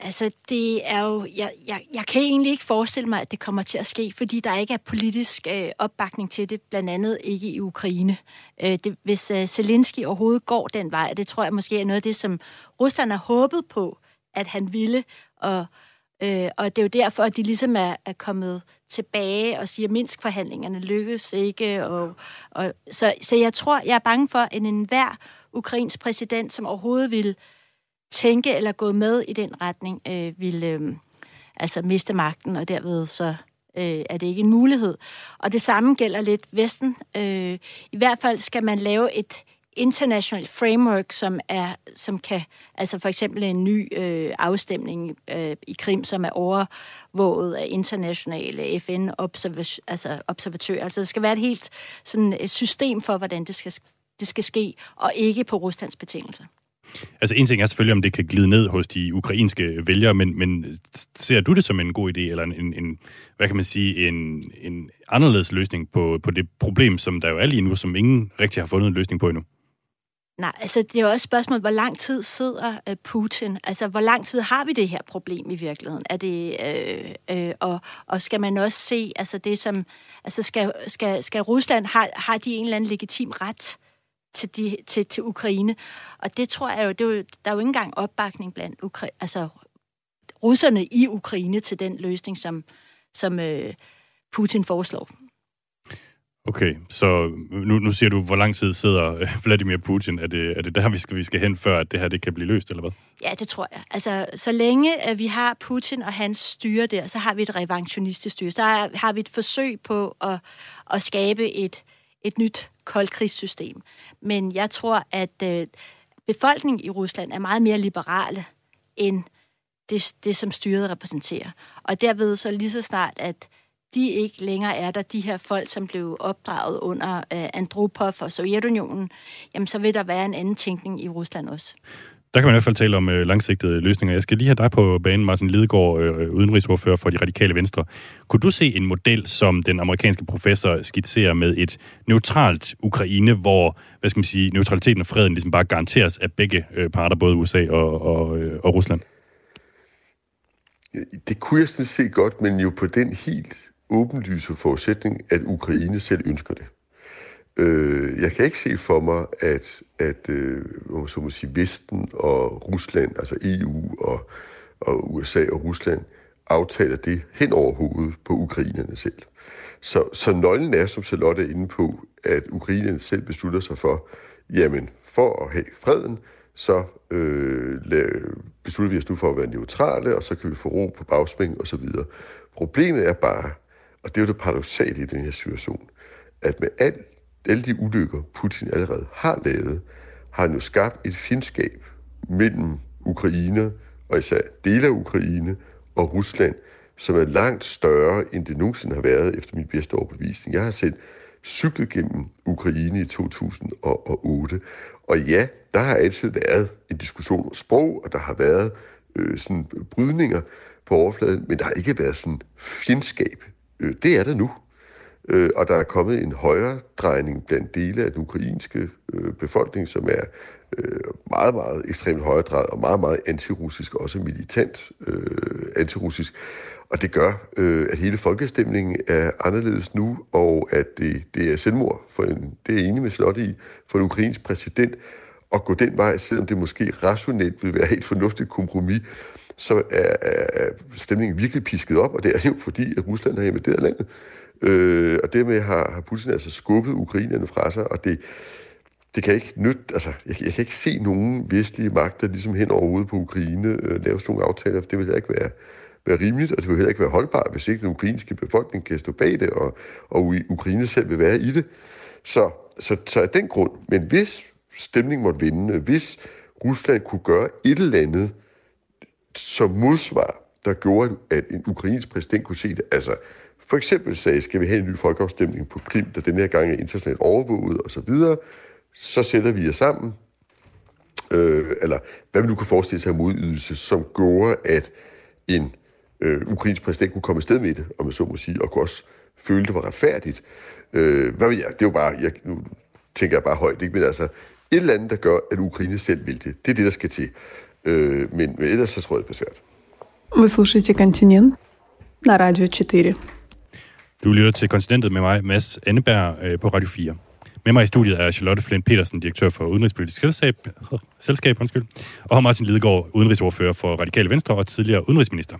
[SPEAKER 4] Altså, det er jo... Jeg, jeg, jeg kan egentlig ikke forestille mig, at det kommer til at ske, fordi der ikke er politisk øh, opbakning til det, blandt andet ikke i Ukraine. Øh, det, hvis øh, Zelensky overhovedet går den vej, det tror jeg måske er noget af det, som Rusland har håbet på, at han ville, og, øh, og det er jo derfor, at de ligesom er, er kommet tilbage og siger, at Minsk-forhandlingerne lykkes ikke. Og, og, så, så jeg tror, jeg er bange for, at enhver ukrainsk præsident, som overhovedet vil tænke eller gå med i den retning, øh, vil øh, altså miste magten, og derved så øh, er det ikke en mulighed. Og det samme gælder lidt Vesten. Øh, I hvert fald skal man lave et international framework, som er som kan, altså for eksempel en ny øh, afstemning øh, i Krim, som er overvåget af internationale FN observ- altså observatører. Altså der skal være et helt sådan et system for, hvordan det skal, det skal ske, og ikke på Ruslands betingelser.
[SPEAKER 2] Altså en ting er selvfølgelig, om det kan glide ned hos de ukrainske vælgere, men, men ser du det som en god idé, eller en, en hvad kan man sige, en, en anderledes løsning på, på det problem, som der jo er lige nu, som ingen rigtig har fundet en løsning på endnu?
[SPEAKER 4] Nej, altså det er jo også et spørgsmål, hvor lang tid sidder øh, Putin? Altså hvor lang tid har vi det her problem i virkeligheden? Er det, øh, øh, og, og skal man også se, altså det som, altså skal, skal, skal Rusland, har, har de en eller anden legitim ret til, de, til, til Ukraine? Og det tror jeg jo, det er jo, der er jo ikke engang opbakning blandt Ukra- altså, russerne i Ukraine til den løsning, som, som øh, Putin foreslår.
[SPEAKER 2] Okay, så nu, nu siger du, hvor lang tid sidder Vladimir Putin? Er det, er det der, vi skal, vi skal hen, før at det her det kan blive løst, eller hvad?
[SPEAKER 4] Ja, det tror jeg. Altså, så længe at vi har Putin og hans styre der, så har vi et revanctionistisk styre. Så har, har vi et forsøg på at, at skabe et, et nyt koldkrigssystem. Men jeg tror, at øh, befolkningen i Rusland er meget mere liberale end det, det, som styret repræsenterer. Og derved så lige så snart, at de ikke længere er der, de her folk, som blev opdraget under øh, Andropov og Sovjetunionen, jamen så vil der være en anden tænkning i Rusland også.
[SPEAKER 2] Der kan man i hvert fald tale om øh, langsigtede løsninger. Jeg skal lige have dig på banen, Martin Lidegaard, øh, udenrigsordfører for de radikale venstre. Kunne du se en model, som den amerikanske professor skitserer med et neutralt Ukraine, hvor hvad skal man sige, neutraliteten og freden ligesom bare garanteres af begge øh, parter, både USA og, og, øh, og Rusland?
[SPEAKER 10] Det kunne jeg sådan set godt, men jo på den helt åbenlyse forudsætning, at Ukraine selv ønsker det. Øh, jeg kan ikke se for mig, at, at øh, så må sige, Vesten og Rusland, altså EU og, og USA og Rusland, aftaler det hen over hovedet på ukrainerne selv. Så, så nøglen er, som Charlotte er inde på, at ukrainerne selv beslutter sig for, jamen, for at have freden, så øh, beslutter vi os nu for at være neutrale, og så kan vi få ro på bagsmæng osv. Problemet er bare, og det er jo det paradoxale i den her situation, at med al, alle de ulykker, Putin allerede har lavet, har han jo skabt et fjendskab mellem Ukraine, og især dele af Ukraine, og Rusland, som er langt større, end det nogensinde har været, efter min bedste overbevisning. Jeg har set cyklet gennem Ukraine i 2008, og ja, der har altid været en diskussion om sprog, og der har været øh, sådan brydninger på overfladen, men der har ikke været sådan fjendskab Øh, det er der nu. Øh, og der er kommet en højere drejning blandt dele af den ukrainske øh, befolkning, som er øh, meget, meget ekstremt højredrejet og meget, meget antirussisk, også militant øh, antirussisk. Og det gør, øh, at hele folkestemningen er anderledes nu, og at det, det er selvmord, for en, det er jeg enig med Slot i, for en ukrainsk præsident, at gå den vej, selvom det måske rationelt vil være et fornuftigt kompromis, så er, er stemningen virkelig pisket op, og det er jo fordi, at Rusland har invaderet landet. Øh, og dermed har, har Putin altså skubbet ukrainerne fra sig, og det, det kan ikke nytte, altså, jeg, jeg kan ikke se nogen vestlige magter ligesom hen overhovedet på Ukraine øh, lave sådan nogle aftaler, for det vil ikke være, være rimeligt, og det vil heller ikke være holdbart, hvis ikke den ukrainske befolkning kan stå bag det, og, og Ukraine selv vil være i det. Så, så, så af den grund, men hvis stemning måtte vinde, hvis Rusland kunne gøre et eller andet som modsvar, der gjorde, at en ukrainsk præsident kunne se det, altså for eksempel sagde, skal vi have en ny folkeafstemning på Krim, der den her gang er internationalt overvåget osv., så, så sætter vi os sammen, øh, eller hvad man nu kan forestille sig af modydelse, som gjorde, at en øh, ukrainsk præsident kunne komme afsted med det, om man så må sige, og kunne også føle, det var retfærdigt. Øh, hvad ved jeg? Det er jo bare, jeg, nu tænker jeg bare højt, ikke? men altså, et eller andet, der gør, at Ukraine selv vil det. Det er det, der skal til. Øh, men, men ellers så tror jeg, det bliver svært.
[SPEAKER 8] Вы слушаете «Континент» на Радио 4.
[SPEAKER 2] Du lytter til Kontinentet med mig, Mads Anneberg, øh, på Radio 4. Med mig i studiet er Charlotte Flint Petersen, direktør for Udenrigspolitisk Selskab, Selskab undskyld, og Martin Lidegaard, udenrigsordfører for Radikale Venstre og tidligere udenrigsminister.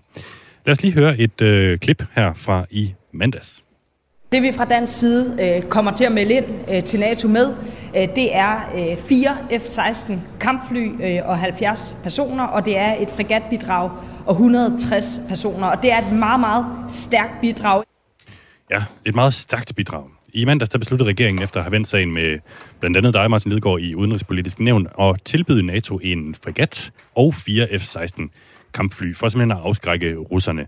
[SPEAKER 2] Lad os lige høre et øh, klip her fra i mandags.
[SPEAKER 13] Det vi fra dansk side øh, kommer til at melde ind øh, til NATO med, øh, det er øh, fire F-16 kampfly øh, og 70 personer, og det er et fregatbidrag og 160 personer, og det er et meget, meget stærkt bidrag.
[SPEAKER 2] Ja, et meget stærkt bidrag. I mandags der besluttede regeringen efter at have vendt sagen med blandt andet dig, Martin Lidegaard, i Udenrigspolitisk Nævn, at tilbyde NATO en fregat og fire F-16 kampfly, for simpelthen at afskrække russerne.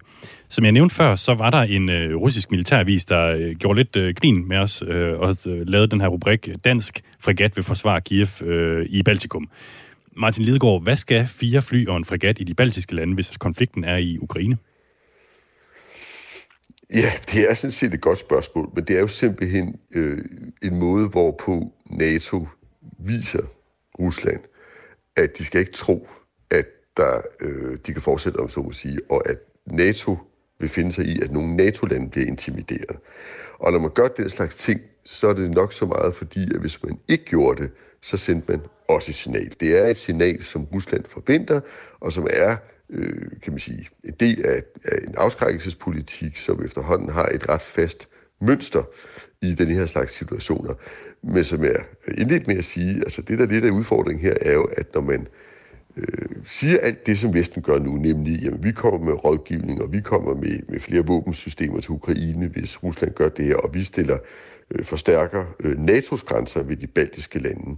[SPEAKER 2] Som jeg nævnte før, så var der en øh, russisk militærvis, der øh, gjorde lidt øh, grin med os, øh, og øh, lavede den her rubrik Dansk fregat vil forsvare Kiev øh, i Baltikum. Martin Lidegaard, hvad skal fire fly og en fregat i de baltiske lande, hvis konflikten er i Ukraine?
[SPEAKER 10] Ja, det er sådan set et godt spørgsmål, men det er jo simpelthen øh, en måde, hvorpå NATO viser Rusland, at de skal ikke tro, der, øh, de kan fortsætte, om så må sige, og at NATO vil finde sig i, at nogle NATO-lande bliver intimideret. Og når man gør den slags ting, så er det nok så meget fordi, at hvis man ikke gjorde det, så sendte man også et signal. Det er et signal, som Rusland forventer, og som er øh, kan man sige, en del af, af en afskrækkelsespolitik, som efterhånden har et ret fast mønster i den her slags situationer. Men som jeg indledt med at sige, altså det der lidt af udfordringen her, er jo, at når man øh, Øh, siger alt det, som Vesten gør nu, nemlig, jamen vi kommer med rådgivning, og vi kommer med, med flere våbensystemer til Ukraine, hvis Rusland gør det her, og vi stiller øh, forstærker øh, NATO's grænser ved de baltiske lande,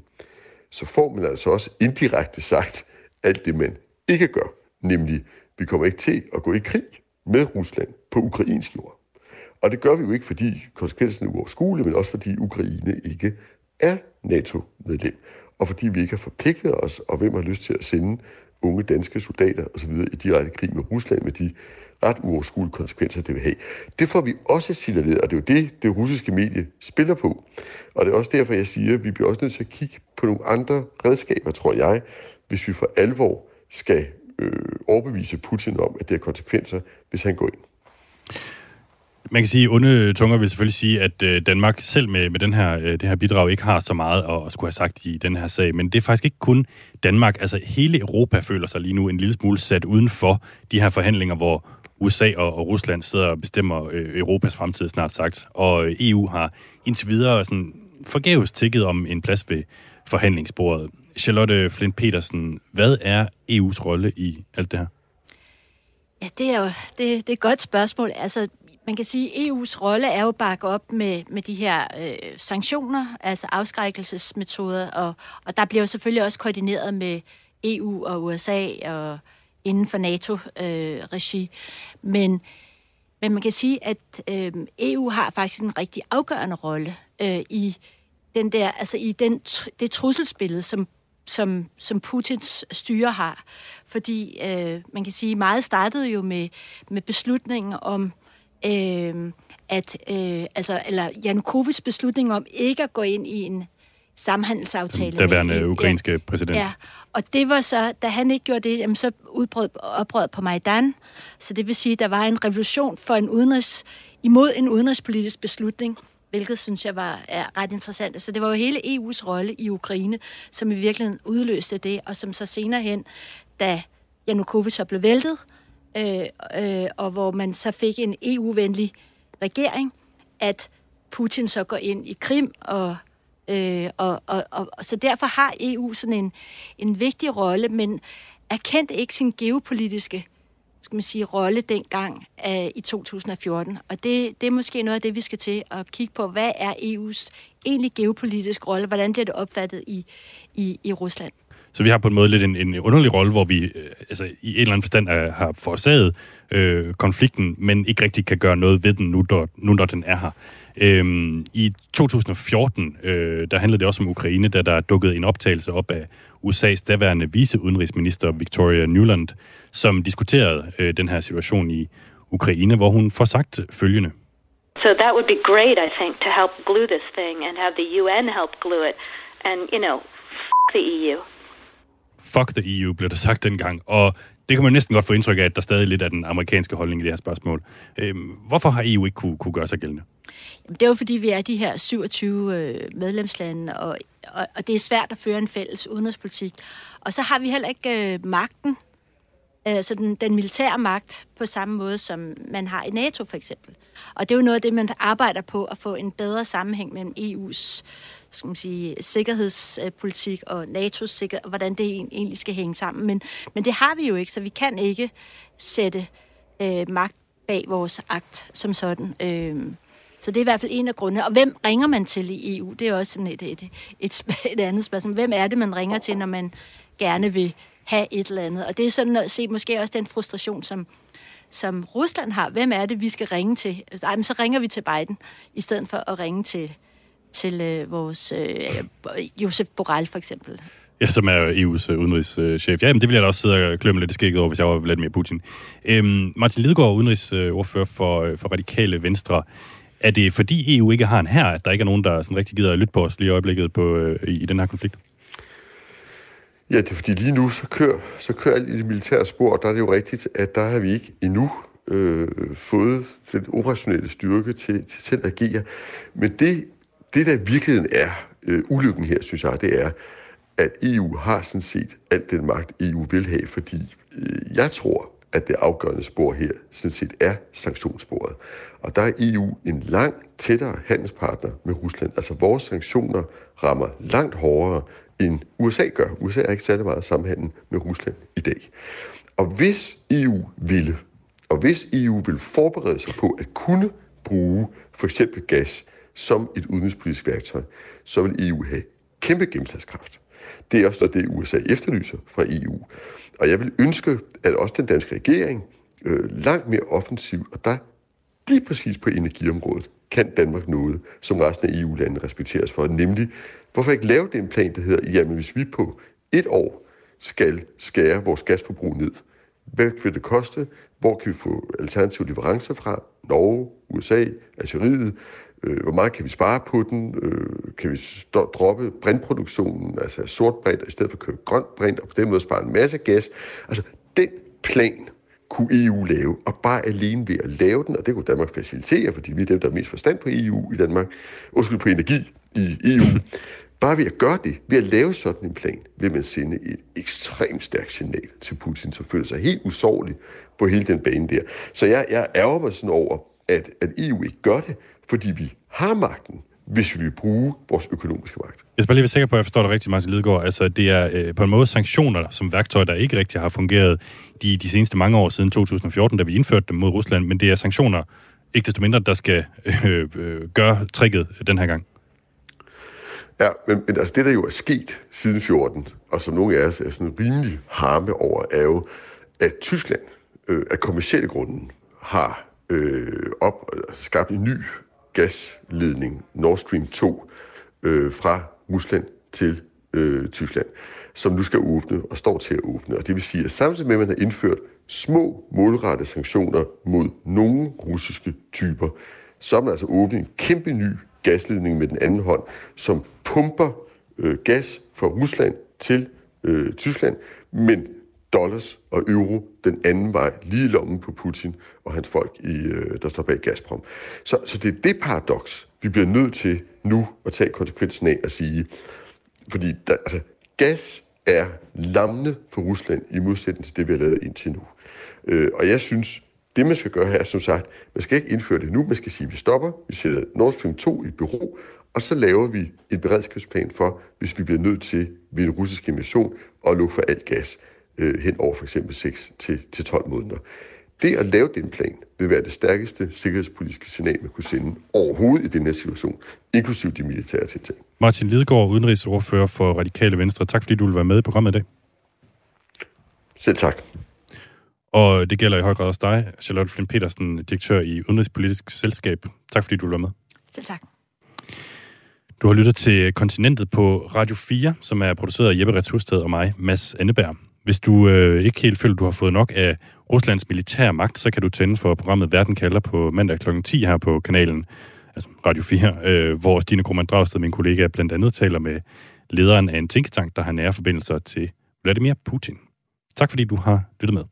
[SPEAKER 10] så får man altså også indirekte sagt alt det, man ikke gør. Nemlig, vi kommer ikke til at gå i krig med Rusland på ukrainsk jord. Og det gør vi jo ikke, fordi konsekvensen er uoverskuelig, men også fordi Ukraine ikke er NATO-medlem. Og fordi vi ikke har forpligtet os, og hvem har lyst til at sende unge danske soldater osv. i direkte krig med Rusland med de ret uoverskuelige konsekvenser, det vil have. Det får vi også signaleret, og det er jo det, det russiske medie spiller på. Og det er også derfor, jeg siger, at vi bliver også nødt til at kigge på nogle andre redskaber, tror jeg, hvis vi for alvor skal øh, overbevise Putin om, at det har konsekvenser, hvis han går ind.
[SPEAKER 2] Man kan sige, at onde tunger vil selvfølgelig sige, at øh, Danmark selv med, med den her, øh, det her bidrag ikke har så meget at, at skulle have sagt i den her sag. Men det er faktisk ikke kun Danmark. Altså hele Europa føler sig lige nu en lille smule sat uden for de her forhandlinger, hvor USA og, og Rusland sidder og bestemmer øh, Europas fremtid snart sagt. Og øh, EU har indtil videre sådan forgæves tikket om en plads ved forhandlingsbordet. Charlotte Flint Petersen, hvad er EU's rolle i alt det her?
[SPEAKER 4] Ja, det er jo det, det er et godt spørgsmål. Altså, man kan sige, at EU's rolle er jo at bakke op med, med de her øh, sanktioner, altså afskrækkelsesmetoder, og, og der bliver jo selvfølgelig også koordineret med EU og USA og inden for NATO-regi. Øh, men, men man kan sige, at øh, EU har faktisk en rigtig afgørende rolle øh, i den der, altså i den, det trusselsbillede, som som, som Putins styre har. Fordi øh, man kan sige, meget startede jo med, med beslutningen om, øh, at, øh, altså, eller Janukovics beslutning om ikke at gå ind i en, samhandelsaftale.
[SPEAKER 2] Den daværende
[SPEAKER 4] med,
[SPEAKER 2] ukrainske præsident.
[SPEAKER 4] Ja, og det var så, da han ikke gjorde det, jamen, så udbrød oprøret på Majdan. Så det vil sige, der var en revolution for en udenrigs, imod en udenrigspolitisk beslutning, hvilket synes jeg var er ret interessant. Så det var jo hele EU's rolle i Ukraine, som i virkeligheden udløste det, og som så senere hen, da Janukovic så blev væltet, øh, Øh, øh, og hvor man så fik en EU-venlig regering, at Putin så går ind i Krim og Øh, og, og, og, og så derfor har EU sådan en, en vigtig rolle, men erkendte ikke sin geopolitiske skal man sige, rolle dengang øh, i 2014. Og det, det er måske noget af det, vi skal til at kigge på. Hvad er EU's egentlig geopolitiske rolle? Hvordan bliver det opfattet i, i, i Rusland?
[SPEAKER 2] Så vi har på en måde lidt en, en underlig rolle, hvor vi øh, altså, i en eller anden forstand er, har forårsaget øh, konflikten, men ikke rigtig kan gøre noget ved den, nu, der, nu når den er her. Øhm, I 2014, øh, der handlede det også om Ukraine, da der dukkede en optagelse op af USA's daværende viceudenrigsminister Victoria Nuland, som diskuterede øh, den her situation i Ukraine, hvor hun får sagt følgende.
[SPEAKER 14] So that would be great, I think, to help glue this thing and have the UN help glue it. And, you know, f- the EU.
[SPEAKER 2] Fuck the EU, blev der sagt dengang. Og det kan man næsten godt få indtryk af, at der stadig er lidt af den amerikanske holdning i det her spørgsmål. Øhm, hvorfor har EU ikke kunne, kunne gøre sig gældende?
[SPEAKER 4] Jamen, det er jo fordi, vi er de her 27 øh, medlemslande, og, og, og det er svært at føre en fælles udenrigspolitik. Og så har vi heller ikke øh, magten, øh, altså den, den militære magt, på samme måde, som man har i NATO for eksempel. Og det er jo noget af det, man arbejder på, at få en bedre sammenhæng mellem EU's skal man sige, sikkerhedspolitik og NATO's sikkerhed, og hvordan det egentlig skal hænge sammen. Men, men det har vi jo ikke, så vi kan ikke sætte øh, magt bag vores akt som sådan. Øh, så det er i hvert fald en af grundene. Og hvem ringer man til i EU? Det er også sådan et, et, et, et andet spørgsmål. Hvem er det, man ringer til, når man gerne vil have et eller andet? Og det er sådan at se måske også den frustration, som, som Rusland har. Hvem er det, vi skal ringe til? Ej, men så ringer vi til Biden, i stedet for at ringe til, til øh, vores øh, Josef Borrell for eksempel.
[SPEAKER 2] Ja, som er EU's øh, udenrigschef. Ja, men det vil jeg da også sidde og klemme lidt skægget over, hvis jeg var Vladimir Putin. Øhm, Martin Lidegaard, udenrigsordfører for, øh, for Radikale Venstre. Er det fordi EU ikke har en her, at der ikke er nogen, der sådan rigtig gider at lytte på os lige i øjeblikket på, øh, i, i den her konflikt?
[SPEAKER 10] Ja, det er fordi lige nu, så kører, så kører alt i det militære spor, og der er det jo rigtigt, at der har vi ikke endnu øh, fået den operationelle styrke til, til selv at agere. Men det, det der i virkeligheden er øh, ulykken her, synes jeg, det er, at EU har sådan set alt den magt, EU vil have, fordi øh, jeg tror, at det afgørende spor her sådan set er sanktionssporet. Og der er EU en langt tættere handelspartner med Rusland. Altså vores sanktioner rammer langt hårdere, end USA gør. USA er ikke særlig meget samhandel med Rusland i dag. Og hvis EU ville, og hvis EU vil forberede sig på at kunne bruge for eksempel gas som et udenrigspolitisk værktøj, så vil EU have kæmpe gennemslagskraft. Det er også noget, det USA efterlyser fra EU. Og jeg vil ønske, at også den danske regering øh, langt mere offensiv, og der lige præcis på energiområdet, kan Danmark noget, som resten af EU-landene respekteres for. Nemlig, hvorfor ikke lave den plan, der hedder, jamen hvis vi på et år skal skære vores gasforbrug ned, hvad vil det koste? Hvor kan vi få alternative leverancer fra? Norge, USA, Algeriet. Øh, hvor meget kan vi spare på den? Øh, kan vi stå, droppe brintproduktionen, altså sort brint, i stedet for at køre grønt brint, og på den måde spare en masse gas? Altså, den plan kunne EU lave, og bare alene ved at lave den, og det kunne Danmark facilitere, fordi vi er dem, der er mest forstand på EU i Danmark, undskyld, på energi i EU. Bare ved at gøre det, ved at lave sådan en plan, vil man sende et ekstremt stærkt signal til Putin, som føler sig helt usårlig på hele den bane der. Så jeg, jeg ærger mig sådan over, at, at EU ikke gør det, fordi vi har magten, hvis vi vil bruge vores økonomiske magt.
[SPEAKER 2] Jeg skal bare lige være sikker på, at jeg forstår dig rigtigt, Martin Lidegaard. Altså, det er øh, på en måde sanktioner som værktøj, der ikke rigtig har fungeret de, de seneste mange år siden 2014, da vi indførte dem mod Rusland, men det er sanktioner, ikke desto mindre, der skal øh, øh, gøre tricket den her gang.
[SPEAKER 10] Ja, men, men altså det, der jo er sket siden 14, og som nogle af os er sådan rimelig harme over, er jo, at Tyskland øh, af kommersielle grunde har øh, op, altså skabt en ny gasledning, Nord Stream 2, øh, fra Rusland til øh, Tyskland, som nu skal åbne og står til at åbne. Og det vil sige, at samtidig med, at man har indført små målrettede sanktioner mod nogle russiske typer, så har man altså åbnet en kæmpe ny gasledning med den anden hånd, som pumper øh, gas fra Rusland til øh, Tyskland, men dollars og euro den anden vej, lige i lommen på Putin og hans folk, i, øh, der står bag Gazprom. Så, så det er det paradoks, vi bliver nødt til nu at tage konsekvensen af at sige, fordi der, altså, gas er lammende for Rusland i modsætning til det, vi har lavet indtil nu. Øh, og jeg synes, det man skal gøre her, som sagt, man skal ikke indføre det nu, man skal sige, at vi stopper, vi sætter Nord Stream 2 i bureau, og så laver vi en beredskabsplan for, hvis vi bliver nødt til ved en russisk invasion at lukke for alt gas øh, hen over for eksempel 6 til, til 12 måneder. Det at lave den plan vil være det stærkeste sikkerhedspolitiske signal, man kunne sende overhovedet i den her situation, inklusiv de militære tiltag.
[SPEAKER 2] Martin Lidegaard, udenrigsordfører for Radikale Venstre. Tak fordi du vil være med i programmet i dag.
[SPEAKER 10] Selv tak.
[SPEAKER 2] Og det gælder i høj grad også dig, Charlotte Flint Petersen, direktør i Udenrigspolitisk Selskab. Tak fordi du vil være med.
[SPEAKER 4] Selv tak.
[SPEAKER 2] Du har lyttet til Kontinentet på Radio 4, som er produceret af Jeppe Retshusted og mig, Mads Anneberg. Hvis du øh, ikke helt føler, du har fået nok af Ruslands militære magt, så kan du tænde for programmet Verden kalder på mandag kl. 10 her på kanalen, altså Radio 4, øh, hvor Stine Krohmann Dragsted, min kollega, blandt andet taler med lederen af en tænketank, der har nære forbindelser til Vladimir Putin. Tak fordi du har lyttet med.